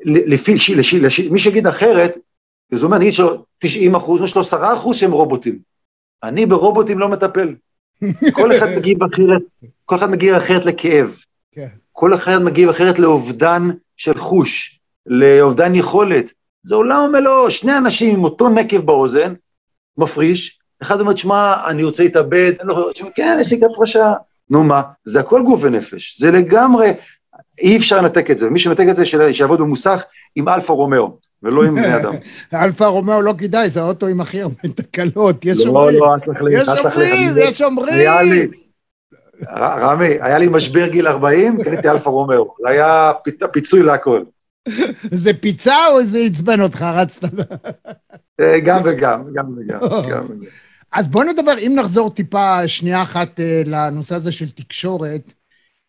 לפי, לפי, לפי, לפי מי שיגיד אחרת, אז הוא אומר, נגיד שלו 90 אחוז, יש לו 10 אחוז שהם רובוטים. אני ברובוטים לא מטפל. כל אחד מגיב אחרת, כל אחד מגיב אחרת לכאב. כן. כל אחד מגיב אחרת לאובדן של חוש, לאובדן יכולת. זה עולם ומלואו, שני אנשים עם אותו נקב באוזן, מפריש, אחד אומר, שמע, אני רוצה להתאבד, אני לא תשמע, כן, יש לי כף רשע. נו מה, זה הכל גוף ונפש, זה לגמרי, אי אפשר לנתק את זה, מי שמנתק את זה, שיעבוד במוסך עם אלפה רומאו, ולא עם בני אדם. אלפה רומאו לא כדאי, זה האוטו עם הכי הרבה תקלות, יש לא, אומרים, לא, יש. אומרים, יש אומרים. רמי, היה לי משבר גיל 40, קניתי אלפה רומאו, זה היה פיצוי להכל. זה פיצה או זה עצבן אותך, רצת? אה, גם וגם, גם וגם, גם וגם. אז בוא נדבר, אם נחזור טיפה שנייה אחת אה, לנושא הזה של תקשורת,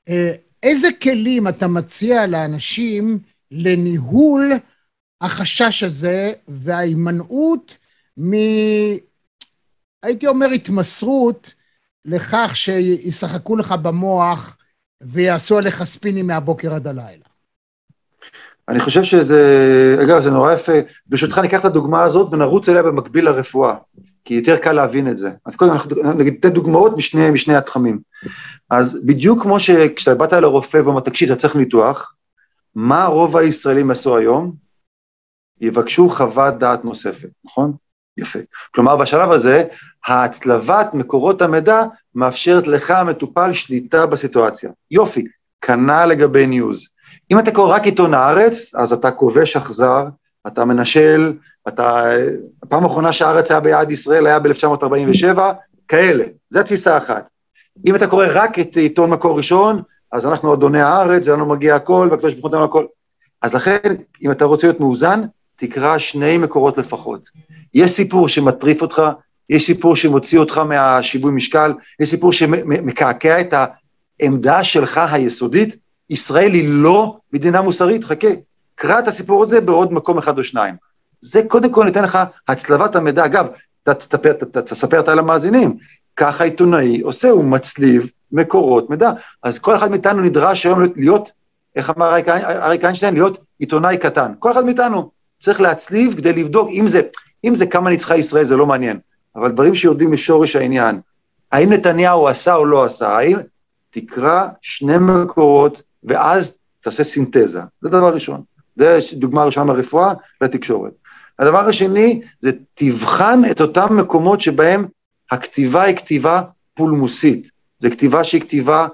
אה, איזה כלים אתה מציע לאנשים לניהול החשש הזה וההימנעות מ... הייתי אומר התמסרות לכך שישחקו לך במוח ויעשו עליך ספינים מהבוקר עד הלילה. אני חושב שזה, אגב, זה נורא יפה. ברשותך, ניקח את הדוגמה הזאת ונרוץ אליה במקביל לרפואה, כי יותר קל להבין את זה. אז קודם, אנחנו נגיד, ניתן דוגמאות משני, משני התחמים. אז בדיוק כמו שכשאתה באת לרופא ואומר, תקשיב, אתה צריך ניתוח, מה רוב הישראלים עשו היום? יבקשו חוות דעת נוספת, נכון? יפה. כלומר, בשלב הזה, ההצלבת מקורות המידע מאפשרת לך, המטופל, שליטה בסיטואציה. יופי, כנ"ל לגבי ניוז. אם אתה קורא רק עיתון הארץ, אז אתה כובש אכזר, אתה מנשל, אתה... הפעם האחרונה שהארץ היה ביעד ישראל היה ב-1947, כאלה, זו התפיסה אחת. אם אתה קורא רק את עיתון מקור ראשון, אז אנחנו אדוני הארץ, זה לנו מגיע הכל, והקדוש ברוך הוא נותן הכל. אז לכן, אם אתה רוצה להיות מאוזן, תקרא שני מקורות לפחות. יש סיפור שמטריף אותך, יש סיפור שמוציא אותך מהשיווי משקל, יש סיפור שמקעקע את העמדה שלך היסודית, ישראל היא לא מדינה מוסרית, חכה, קרא את הסיפור הזה בעוד מקום אחד או שניים. זה קודם כל ניתן לך הצלבת המידע. אגב, אתה תספר, אתה תספר אותה למאזינים, ככה עיתונאי עושה, הוא מצליב מקורות מידע. אז כל אחד מאיתנו נדרש היום להיות, איך אמר אריק איינשטיין, להיות עיתונאי קטן. כל אחד מאיתנו צריך להצליב כדי לבדוק, אם זה, אם זה כמה ניצחה ישראל, זה לא מעניין, אבל דברים שיורדים לשורש העניין. האם נתניהו עשה או לא עשה, האם תקרא שני מקורות ואז תעשה סינתזה. זה דבר ראשון. זה דוגמה ראשונה ברפואה לתקשורת. הדבר השני זה תבחן את אותם מקומות שבהם הכתיבה היא כתיבה פולמוסית. זו כתיבה שהיא כתיבה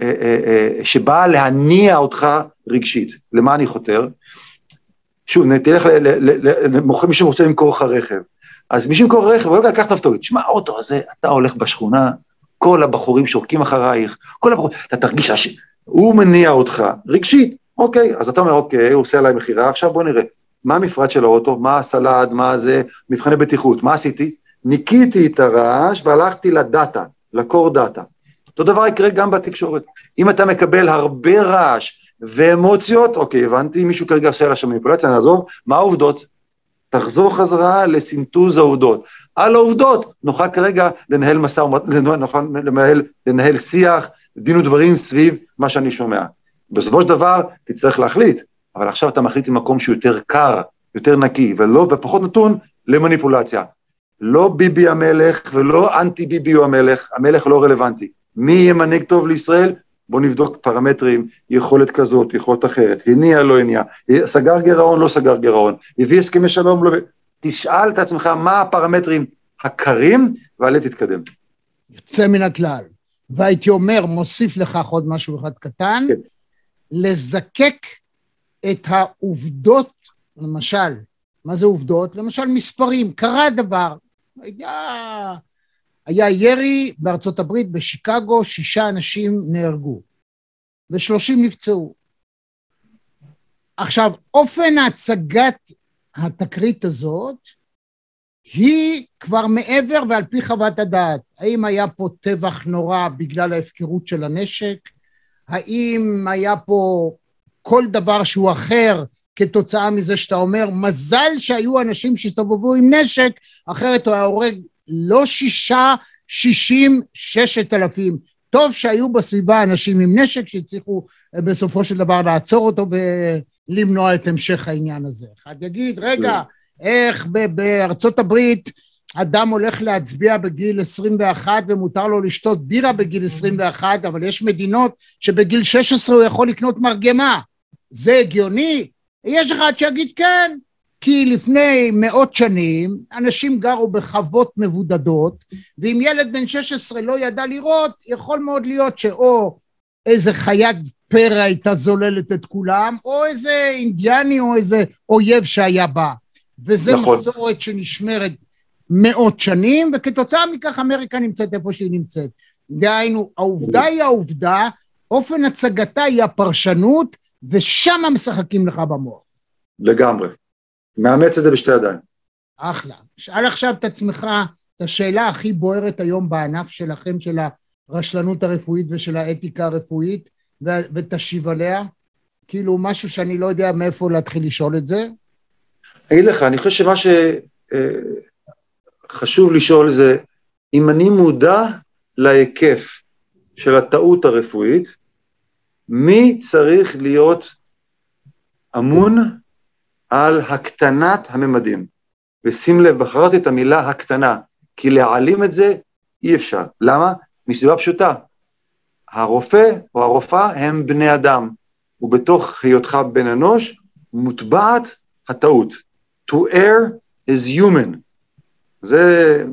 אה, אה, אה, שבאה להניע אותך רגשית. למה אני חותר? שוב, תלך למוכר, מישהו רוצה למכור לך רכב. אז מישהו ימכור רכב, הוא אומר, קח נפתולית. שמע, האוטו הזה, אתה הולך בשכונה, כל הבחורים שורקים אחרייך, כל הבחורים, אתה תרגיש, הש... הוא מניע אותך, רגשית, אוקיי, אז אתה אומר, אוקיי, הוא עושה עליי מכירה, עכשיו בוא נראה, מה המפרט של האוטו, מה הסלד, מה זה, מבחני בטיחות, מה עשיתי? ניקיתי את הרעש והלכתי לדאטה, לקור דאטה. אותו דבר יקרה גם בתקשורת. אם אתה מקבל הרבה רעש ואמוציות, אוקיי, הבנתי, מישהו כרגע עושה לה שם מניפולציה, נעזוב, מה העובדות? תחזור חזרה לסינטוז העובדות. על העובדות נוכל כרגע לנהל משא ומתן, נוכל לנהל, לנהל שיח, דין ודברים סביב מה שאני שומע. בסופו של דבר תצטרך להחליט, אבל עכשיו אתה מחליט ממקום שהוא יותר קר, יותר נקי, ולא, ופחות נתון למניפולציה. לא ביבי המלך ולא אנטי ביבי הוא המלך, המלך לא רלוונטי. מי יהיה מנהיג טוב לישראל? בוא נבדוק פרמטרים, יכולת כזאת, יכולת אחרת, הניע, לא הניע, סגר גירעון, לא סגר גירעון, הביא הסכמי שלום, לא... תשאל את עצמך מה הפרמטרים הקרים, ועליה תתקדם. יוצא מן הכלל. והייתי אומר, מוסיף לכך עוד משהו אחד קטן, כן. לזקק את העובדות, למשל, מה זה עובדות? למשל מספרים, קרה דבר, היה, היה ירי בארצות הברית, בשיקגו, שישה אנשים נהרגו ושלושים נפצעו. עכשיו, אופן הצגת התקרית הזאת היא כבר מעבר ועל פי חוות הדעת. האם היה פה טבח נורא בגלל ההפקרות של הנשק? האם היה פה כל דבר שהוא אחר כתוצאה מזה שאתה אומר, מזל שהיו אנשים שהסתובבו עם נשק, אחרת הוא היה הורג לא שישה, שישים, ששת אלפים. טוב שהיו בסביבה אנשים עם נשק שהצליחו אה, בסופו של דבר לעצור אותו ולמנוע את המשך העניין הזה. אחד יגיד, רגע, איך ב- בארצות הברית אדם הולך להצביע בגיל 21 ומותר לו לשתות בירה בגיל 21, אבל יש מדינות שבגיל 16 הוא יכול לקנות מרגמה. זה הגיוני? יש אחד שיגיד כן, כי לפני מאות שנים אנשים גרו בחוות מבודדות, ואם ילד בן 16 לא ידע לראות, יכול מאוד להיות שאו איזה חיית פרא הייתה זוללת את כולם, או איזה אינדיאני או איזה אויב שהיה בה. וזה נכון. מסורת שנשמרת מאות שנים, וכתוצאה מכך אמריקה נמצאת איפה שהיא נמצאת. דהיינו, העובדה היא העובדה, אופן הצגתה היא הפרשנות, ושם משחקים לך במוח. לגמרי. מאמץ את זה בשתי ידיים. אחלה. שאל עכשיו את עצמך את השאלה הכי בוערת היום בענף שלכם, של הרשלנות הרפואית ושל האתיקה הרפואית, ו- ותשיב עליה. כאילו, משהו שאני לא יודע מאיפה להתחיל לשאול את זה. אגיד לך, אני חושב שמה שחשוב לשאול זה, אם אני מודע להיקף של הטעות הרפואית, מי צריך להיות אמון על הקטנת הממדים? ושים לב, בחרתי את המילה הקטנה, כי להעלים את זה אי אפשר. למה? מסיבה פשוטה. הרופא או הרופאה הם בני אדם, ובתוך היותך בן אנוש מוטבעת הטעות. To err is human. זה,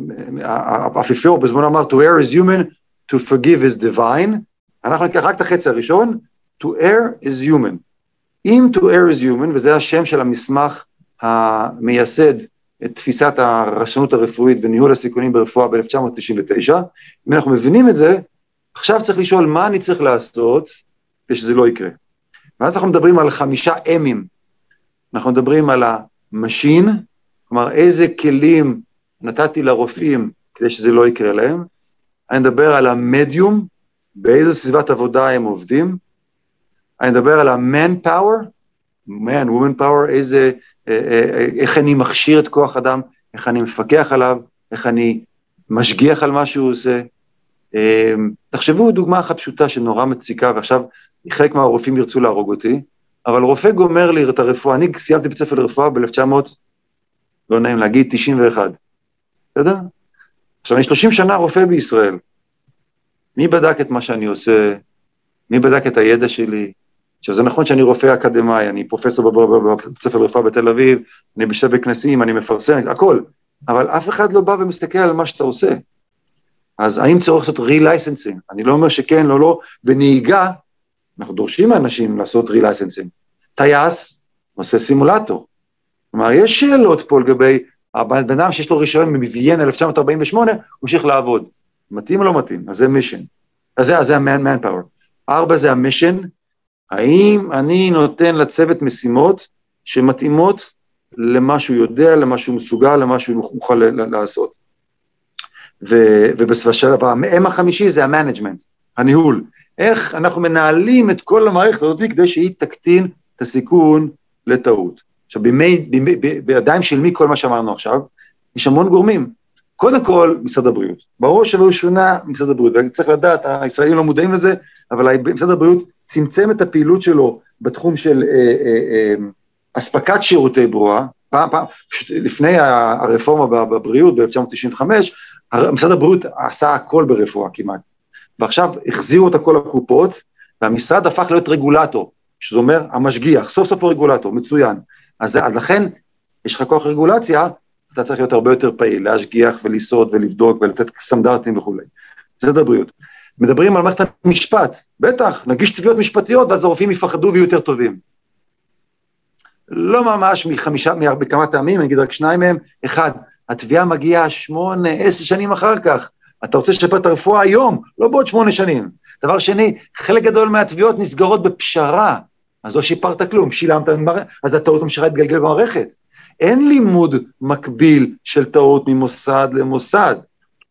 האפיפיור בזמנו אמר, to err is human, to forgive is divine. אנחנו ניקח רק את החצי הראשון, to err is human. אם to err is human, וזה השם של המסמך המייסד את תפיסת הרשלנות הרפואית וניהול הסיכונים ברפואה ב-1999, אם אנחנו מבינים את זה, עכשיו צריך לשאול מה אני צריך לעשות כדי שזה לא יקרה. ואז אנחנו מדברים על חמישה M ים. אנחנו מדברים על ה machine, כלומר איזה כלים נתתי לרופאים כדי שזה לא יקרה להם. אני מדבר על המדיום, באיזו סביבת עבודה הם עובדים. אני מדבר על ה-man power, man, woman power, איזה, אה, אה, איך אני מכשיר את כוח אדם, איך אני מפקח עליו, איך אני משגיח על מה שהוא עושה. אה, תחשבו דוגמה אחת פשוטה שנורא מציקה, ועכשיו חלק מהרופאים ירצו להרוג אותי, אבל רופא גומר לי את הרפואה, אני סיימתי בית ספר לרפואה ב-1900, לא נעים להגיד, 91, בסדר? עכשיו, אני 30 שנה רופא בישראל. מי בדק את מה שאני עושה? מי בדק את הידע שלי? עכשיו, זה נכון שאני רופא אקדמאי, אני פרופסור בבית ספר לרפואה בתל אביב, אני בשתי בכנסים, אני מפרסם, הכל, אבל אף אחד לא בא ומסתכל על מה שאתה עושה. אז האם צריך לעשות re-licensing? אני לא אומר שכן, לא, לא. בנהיגה, אנחנו דורשים מאנשים לעשות re-licensing. טייס עושה סימולטור, כלומר, יש שאלות פה לגבי הבן אדם שיש לו רישיון מוויאנה 1948, הוא ממשיך לעבוד. מתאים או לא מתאים? אז זה mission. אז זה, אז זה. ארבע זה ה mission, האם אני נותן לצוות משימות שמתאימות למה שהוא יודע, למה שהוא מסוגל, למה שהוא מוכן לעשות. ובשלב ה M החמישי זה ה management, הניהול. איך אנחנו מנהלים את כל המערכת הזאת כדי שהיא תקטין את הסיכון לטעות. עכשיו, בימי, בימי, בידיים של מי כל מה שאמרנו עכשיו? יש המון גורמים. קודם כל, משרד הבריאות. בראש ובראשונה, משרד הבריאות. וצריך לדעת, הישראלים לא מודעים לזה, אבל משרד הבריאות צמצם את הפעילות שלו בתחום של אה, אה, אה, אספקת שירותי ברוע. פעם, פעם, לפני הרפורמה בבריאות ב-1995, משרד הבריאות עשה הכל ברפואה כמעט. ועכשיו החזירו את הכל לקופות, והמשרד הפך להיות רגולטור, שזה אומר המשגיח, סוף סוף הוא רגולטור, מצוין. אז, אז לכן, יש לך כוח רגולציה, אתה צריך להיות הרבה יותר פעיל, להשגיח ולסעוד ולבדוק ולתת סטנדרטים וכולי. משרד הבריאות. מדברים על מערכת המשפט, בטח, נגיש תביעות משפטיות ואז הרופאים יפחדו ויהיו יותר טובים. לא ממש מחמישה, מכמה טעמים, אני אגיד רק שניים מהם. אחד, התביעה מגיעה שמונה, עשר שנים אחר כך. אתה רוצה לשפר את הרפואה היום, לא בעוד שמונה שנים. דבר שני, חלק גדול מהתביעות נסגרות בפשרה, אז לא שיפרת כלום, שילמת, אז הטעות ממשיכה להתגלגל במערכת. אין לימוד מקביל של טעות ממוסד למוסד.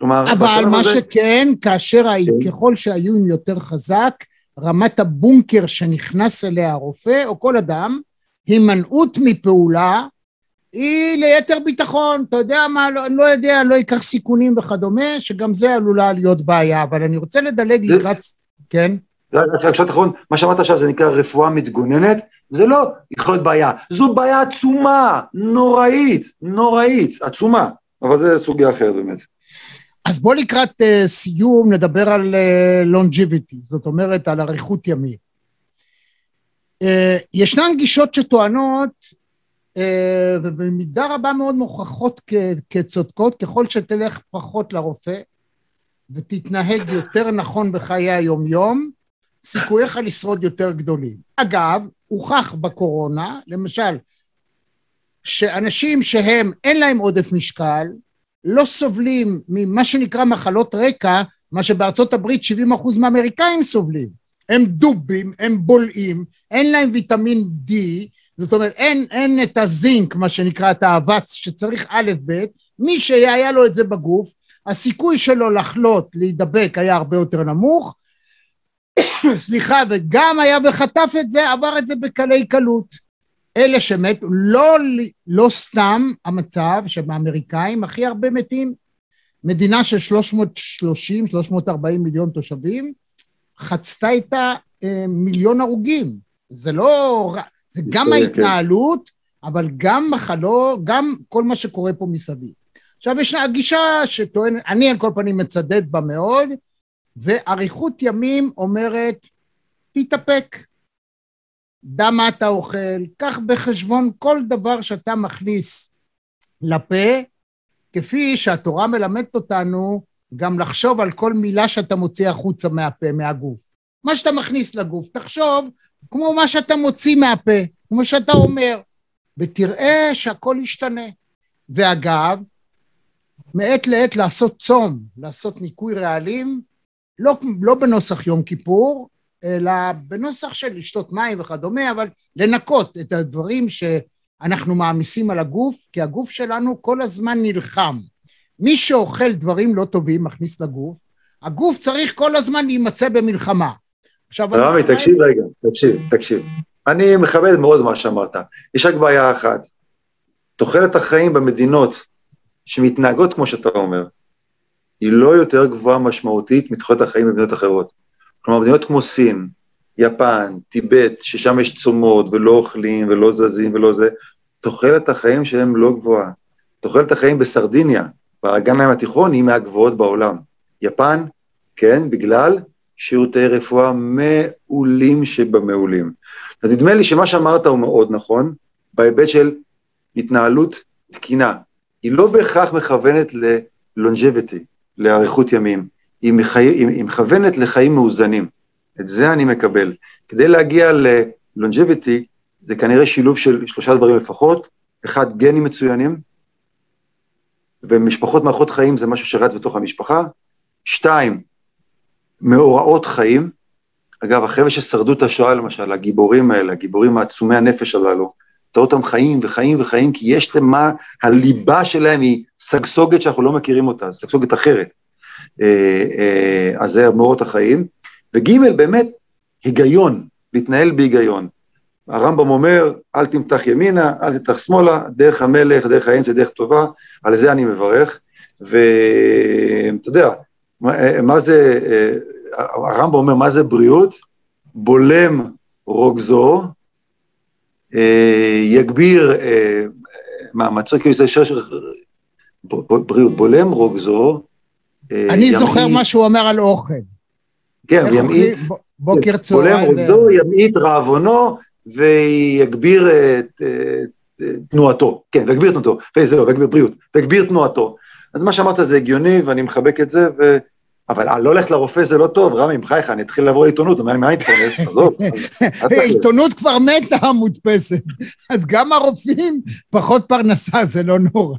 כלומר, אבל מה הזה... שכן, כאשר, כן. ככל שהאיום יותר חזק, רמת הבונקר שנכנס אליה הרופא, או כל אדם, הימנעות מפעולה, היא ליתר ביטחון, אתה יודע מה, לא, אני לא יודע, אני לא אקח סיכונים וכדומה, שגם זה עלולה להיות בעיה, אבל אני רוצה לדלג זה... לקראת, כן? רק משפט אחרון, מה שאמרת עכשיו זה נקרא רפואה מתגוננת, זה לא יכול להיות בעיה, זו בעיה עצומה, נוראית, נוראית, עצומה, אבל זה סוגיה אחרת באמת. אז בוא לקראת uh, סיום נדבר על לונג'יביטי, uh, זאת אומרת על אריכות ימים. Uh, ישנן גישות שטוענות, ובמידה רבה מאוד מוכחות כ- כצודקות, ככל שתלך פחות לרופא ותתנהג יותר נכון בחיי היומיום, סיכוייך לשרוד יותר גדולים. אגב, הוכח בקורונה, למשל, שאנשים שהם, אין להם עודף משקל, לא סובלים ממה שנקרא מחלות רקע, מה שבארצות הברית 70 אחוז מהאמריקאים סובלים. הם דובים, הם בולעים, אין להם ויטמין D, זאת אומרת אין, אין את הזינק, מה שנקרא את האבץ שצריך א' ב', מי שהיה לו את זה בגוף, הסיכוי שלו לחלות, להידבק היה הרבה יותר נמוך, סליחה, וגם היה וחטף את זה, עבר את זה בקלי קלות. אלה שמתו, לא, לא סתם המצב שבאמריקאים הכי הרבה מתים, מדינה של 330-340 מיליון תושבים, חצתה איתה אה, מיליון הרוגים. זה לא, זה גם כן. ההתנהלות, אבל גם מחלות, גם כל מה שקורה פה מסביב. עכשיו יש גישה שטוענת, אני על כל פנים מצדד בה מאוד, ואריכות ימים אומרת, תתאפק, דע מה אתה אוכל, קח בחשבון כל דבר שאתה מכניס לפה, כפי שהתורה מלמדת אותנו גם לחשוב על כל מילה שאתה מוציא החוצה מהפה, מהגוף. מה שאתה מכניס לגוף, תחשוב כמו מה שאתה מוציא מהפה, כמו שאתה אומר, ותראה שהכל ישתנה. ואגב, מעת לעת לעשות צום, לעשות ניקוי רעלים, לא, לא בנוסח יום כיפור, אלא בנוסח של לשתות מים וכדומה, אבל לנקות את הדברים שאנחנו מעמיסים על הגוף, כי הגוף שלנו כל הזמן נלחם. מי שאוכל דברים לא טובים, מכניס לגוף, הגוף צריך כל הזמן להימצא במלחמה. עכשיו... רמי, תקשיב רגע, תקשיב, תקשיב. אני מכבד מאוד מה שאמרת. יש רק בעיה אחת. תוחלת החיים במדינות שמתנהגות כמו שאתה אומר, היא לא יותר גבוהה משמעותית מתוחלת החיים במדינות אחרות. כלומר, מדינות כמו סין, יפן, טיבט, ששם יש צומות ולא אוכלים ולא זזים ולא זה, תוחלת החיים שלהם לא גבוהה. תוחלת החיים בסרדיניה, באגן הים התיכון, היא מהגבוהות בעולם. יפן, כן, בגלל שירותי רפואה מעולים שבמעולים. אז נדמה לי שמה שאמרת הוא מאוד נכון, בהיבט של התנהלות תקינה. היא לא בהכרח מכוונת ל-longevity, לאריכות ימים. היא, מחי... היא מכוונת לחיים מאוזנים. את זה אני מקבל. כדי להגיע ל-longevity, זה כנראה שילוב של שלושה דברים לפחות, אחד, גנים מצוינים, ומשפחות מערכות חיים זה משהו שרץ בתוך המשפחה. שתיים, מאורעות חיים. אגב, החבר'ה ששרדו את השואה למשל, הגיבורים האלה, הגיבורים העצומי הנפש הללו, אתה רואה אותם חיים וחיים וחיים, כי יש להם מה, הליבה שלהם היא סגסוגת שאנחנו לא מכירים אותה, סגסוגת אחרת. אה, אה, אז זה מאורעות החיים. וג' באמת, היגיון, להתנהל בהיגיון. הרמב"ם אומר, אל תמתח ימינה, אל תמתח שמאלה, דרך המלך, דרך האמצע, דרך טובה, על זה אני מברך. ואתה יודע, מה, מה זה, הרמב"ם אומר, מה זה בריאות? בולם רוגזו, יגביר מאמצו, כאילו זה שש... בריאות, בולם רוגזו. אני זוכר מה שהוא אומר על אוכל. כן, ימעיט, בוקר צהריים. בולם רוגזו, ימעיט רעבונו, ויגביר את תנועתו, כן, ויגביר תנועתו, וזהו, ויגביר בריאות, ויגביר תנועתו. אז מה שאמרת זה הגיוני, ואני מחבק את זה, ו... אבל לא ללכת לרופא זה לא טוב, רמי, בחייך, אני אתחיל לעבור לעיתונות, מה להתפרנס? עזוב. עיתונות כבר מתה מודפסת, אז גם הרופאים פחות פרנסה, זה לא נורא.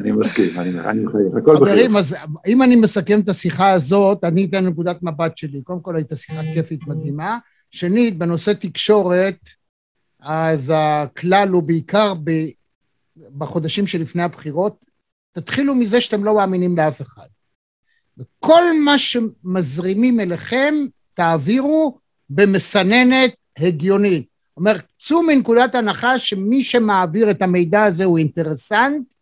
אני מסכים, אני מחייב, הכל בחייב. חברים, אז אם אני מסכם את השיחה הזאת, אני אתן נקודת מבט שלי. קודם כל הייתה שיחה כיפית מדהימה. שנית, בנושא תקשורת, אז הכלל הוא בעיקר ב, בחודשים שלפני הבחירות, תתחילו מזה שאתם לא מאמינים לאף אחד. וכל מה שמזרימים אליכם, תעבירו במסננת הגיונית. אומר, צאו מנקודת הנחה שמי שמעביר את המידע הזה הוא אינטרסנט,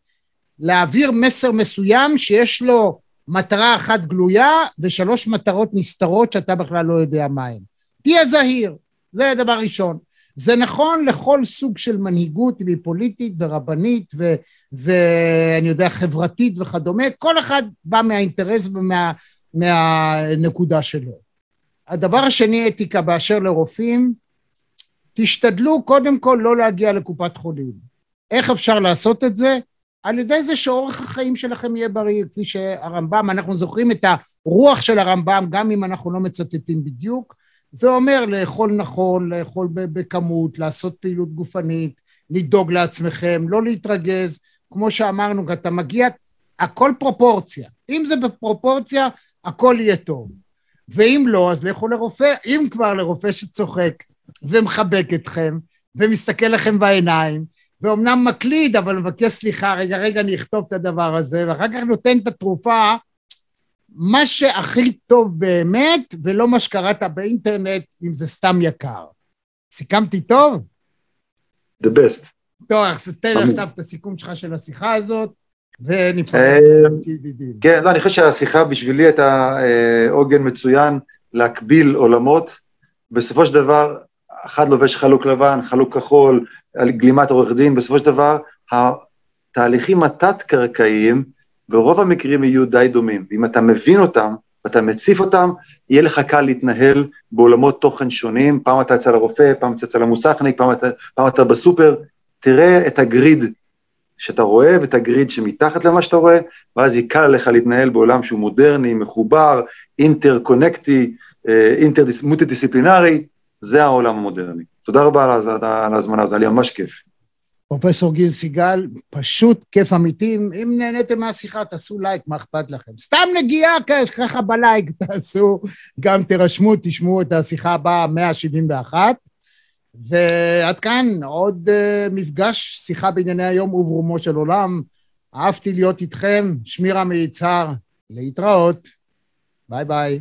להעביר מסר מסוים שיש לו מטרה אחת גלויה ושלוש מטרות נסתרות שאתה בכלל לא יודע מהן. תהיה זהיר, זה הדבר ראשון. זה נכון לכל סוג של מנהיגות, אם היא פוליטית ורבנית ו, ואני יודע, חברתית וכדומה, כל אחד בא מהאינטרס ומהנקודה ומה, שלו. הדבר השני, אתיקה באשר לרופאים, תשתדלו קודם כל לא להגיע לקופת חולים. איך אפשר לעשות את זה? על ידי זה שאורך החיים שלכם יהיה בריא, כפי שהרמב"ם, אנחנו זוכרים את הרוח של הרמב"ם, גם אם אנחנו לא מצטטים בדיוק, זה אומר לאכול נכון, לאכול בכמות, לעשות פעילות גופנית, לדאוג לעצמכם, לא להתרגז, כמו שאמרנו, אתה מגיע, הכל פרופורציה. אם זה בפרופורציה, הכל יהיה טוב. ואם לא, אז לכו לרופא, אם כבר לרופא שצוחק ומחבק אתכם ומסתכל לכם בעיניים, ואומנם מקליד, אבל מבקש סליחה, רגע, רגע, אני אכתוב את הדבר הזה, ואחר כך נותן את התרופה מה שהכי טוב באמת, ולא מה שקראת באינטרנט, אם זה סתם יקר. סיכמתי טוב? The best. טוב, אז תן עכשיו את הסיכום שלך של השיחה הזאת, ונפרד. אה, כן, לא, אני חושב שהשיחה בשבילי הייתה אה, עוגן מצוין להקביל עולמות. בסופו של דבר, אחד לובש חלוק לבן, חלוק כחול, גלימת עורך דין, בסופו של דבר, התהליכים התת-קרקעיים, ברוב המקרים יהיו די דומים. ואם אתה מבין אותם, ואתה מציף אותם, יהיה לך קל להתנהל בעולמות תוכן שונים, פעם אתה אצל הרופא, פעם אתה אצל המוסכניק, פעם אתה, פעם אתה בסופר, תראה את הגריד שאתה רואה ואת הגריד שמתחת למה שאתה רואה, ואז יהיה קל לך להתנהל בעולם שהוא מודרני, מחובר, אינטר-קונקטי, אינטר-מוטי-דיסציפלינרי, זה העולם המודרני. תודה רבה על ההזמנה הזאת, היה לי ממש כיף. פרופסור גיל סיגל, פשוט כיף אמיתי. אם נהניתם מהשיחה, תעשו לייק, מה אכפת לכם? סתם נגיעה ככה בלייק, תעשו, גם תירשמו, תשמעו את השיחה הבאה, 171. ועד כאן עוד אה, מפגש, שיחה בענייני היום וברומו של עולם. אהבתי להיות איתכם, שמי רמי יצהר, להתראות. ביי ביי.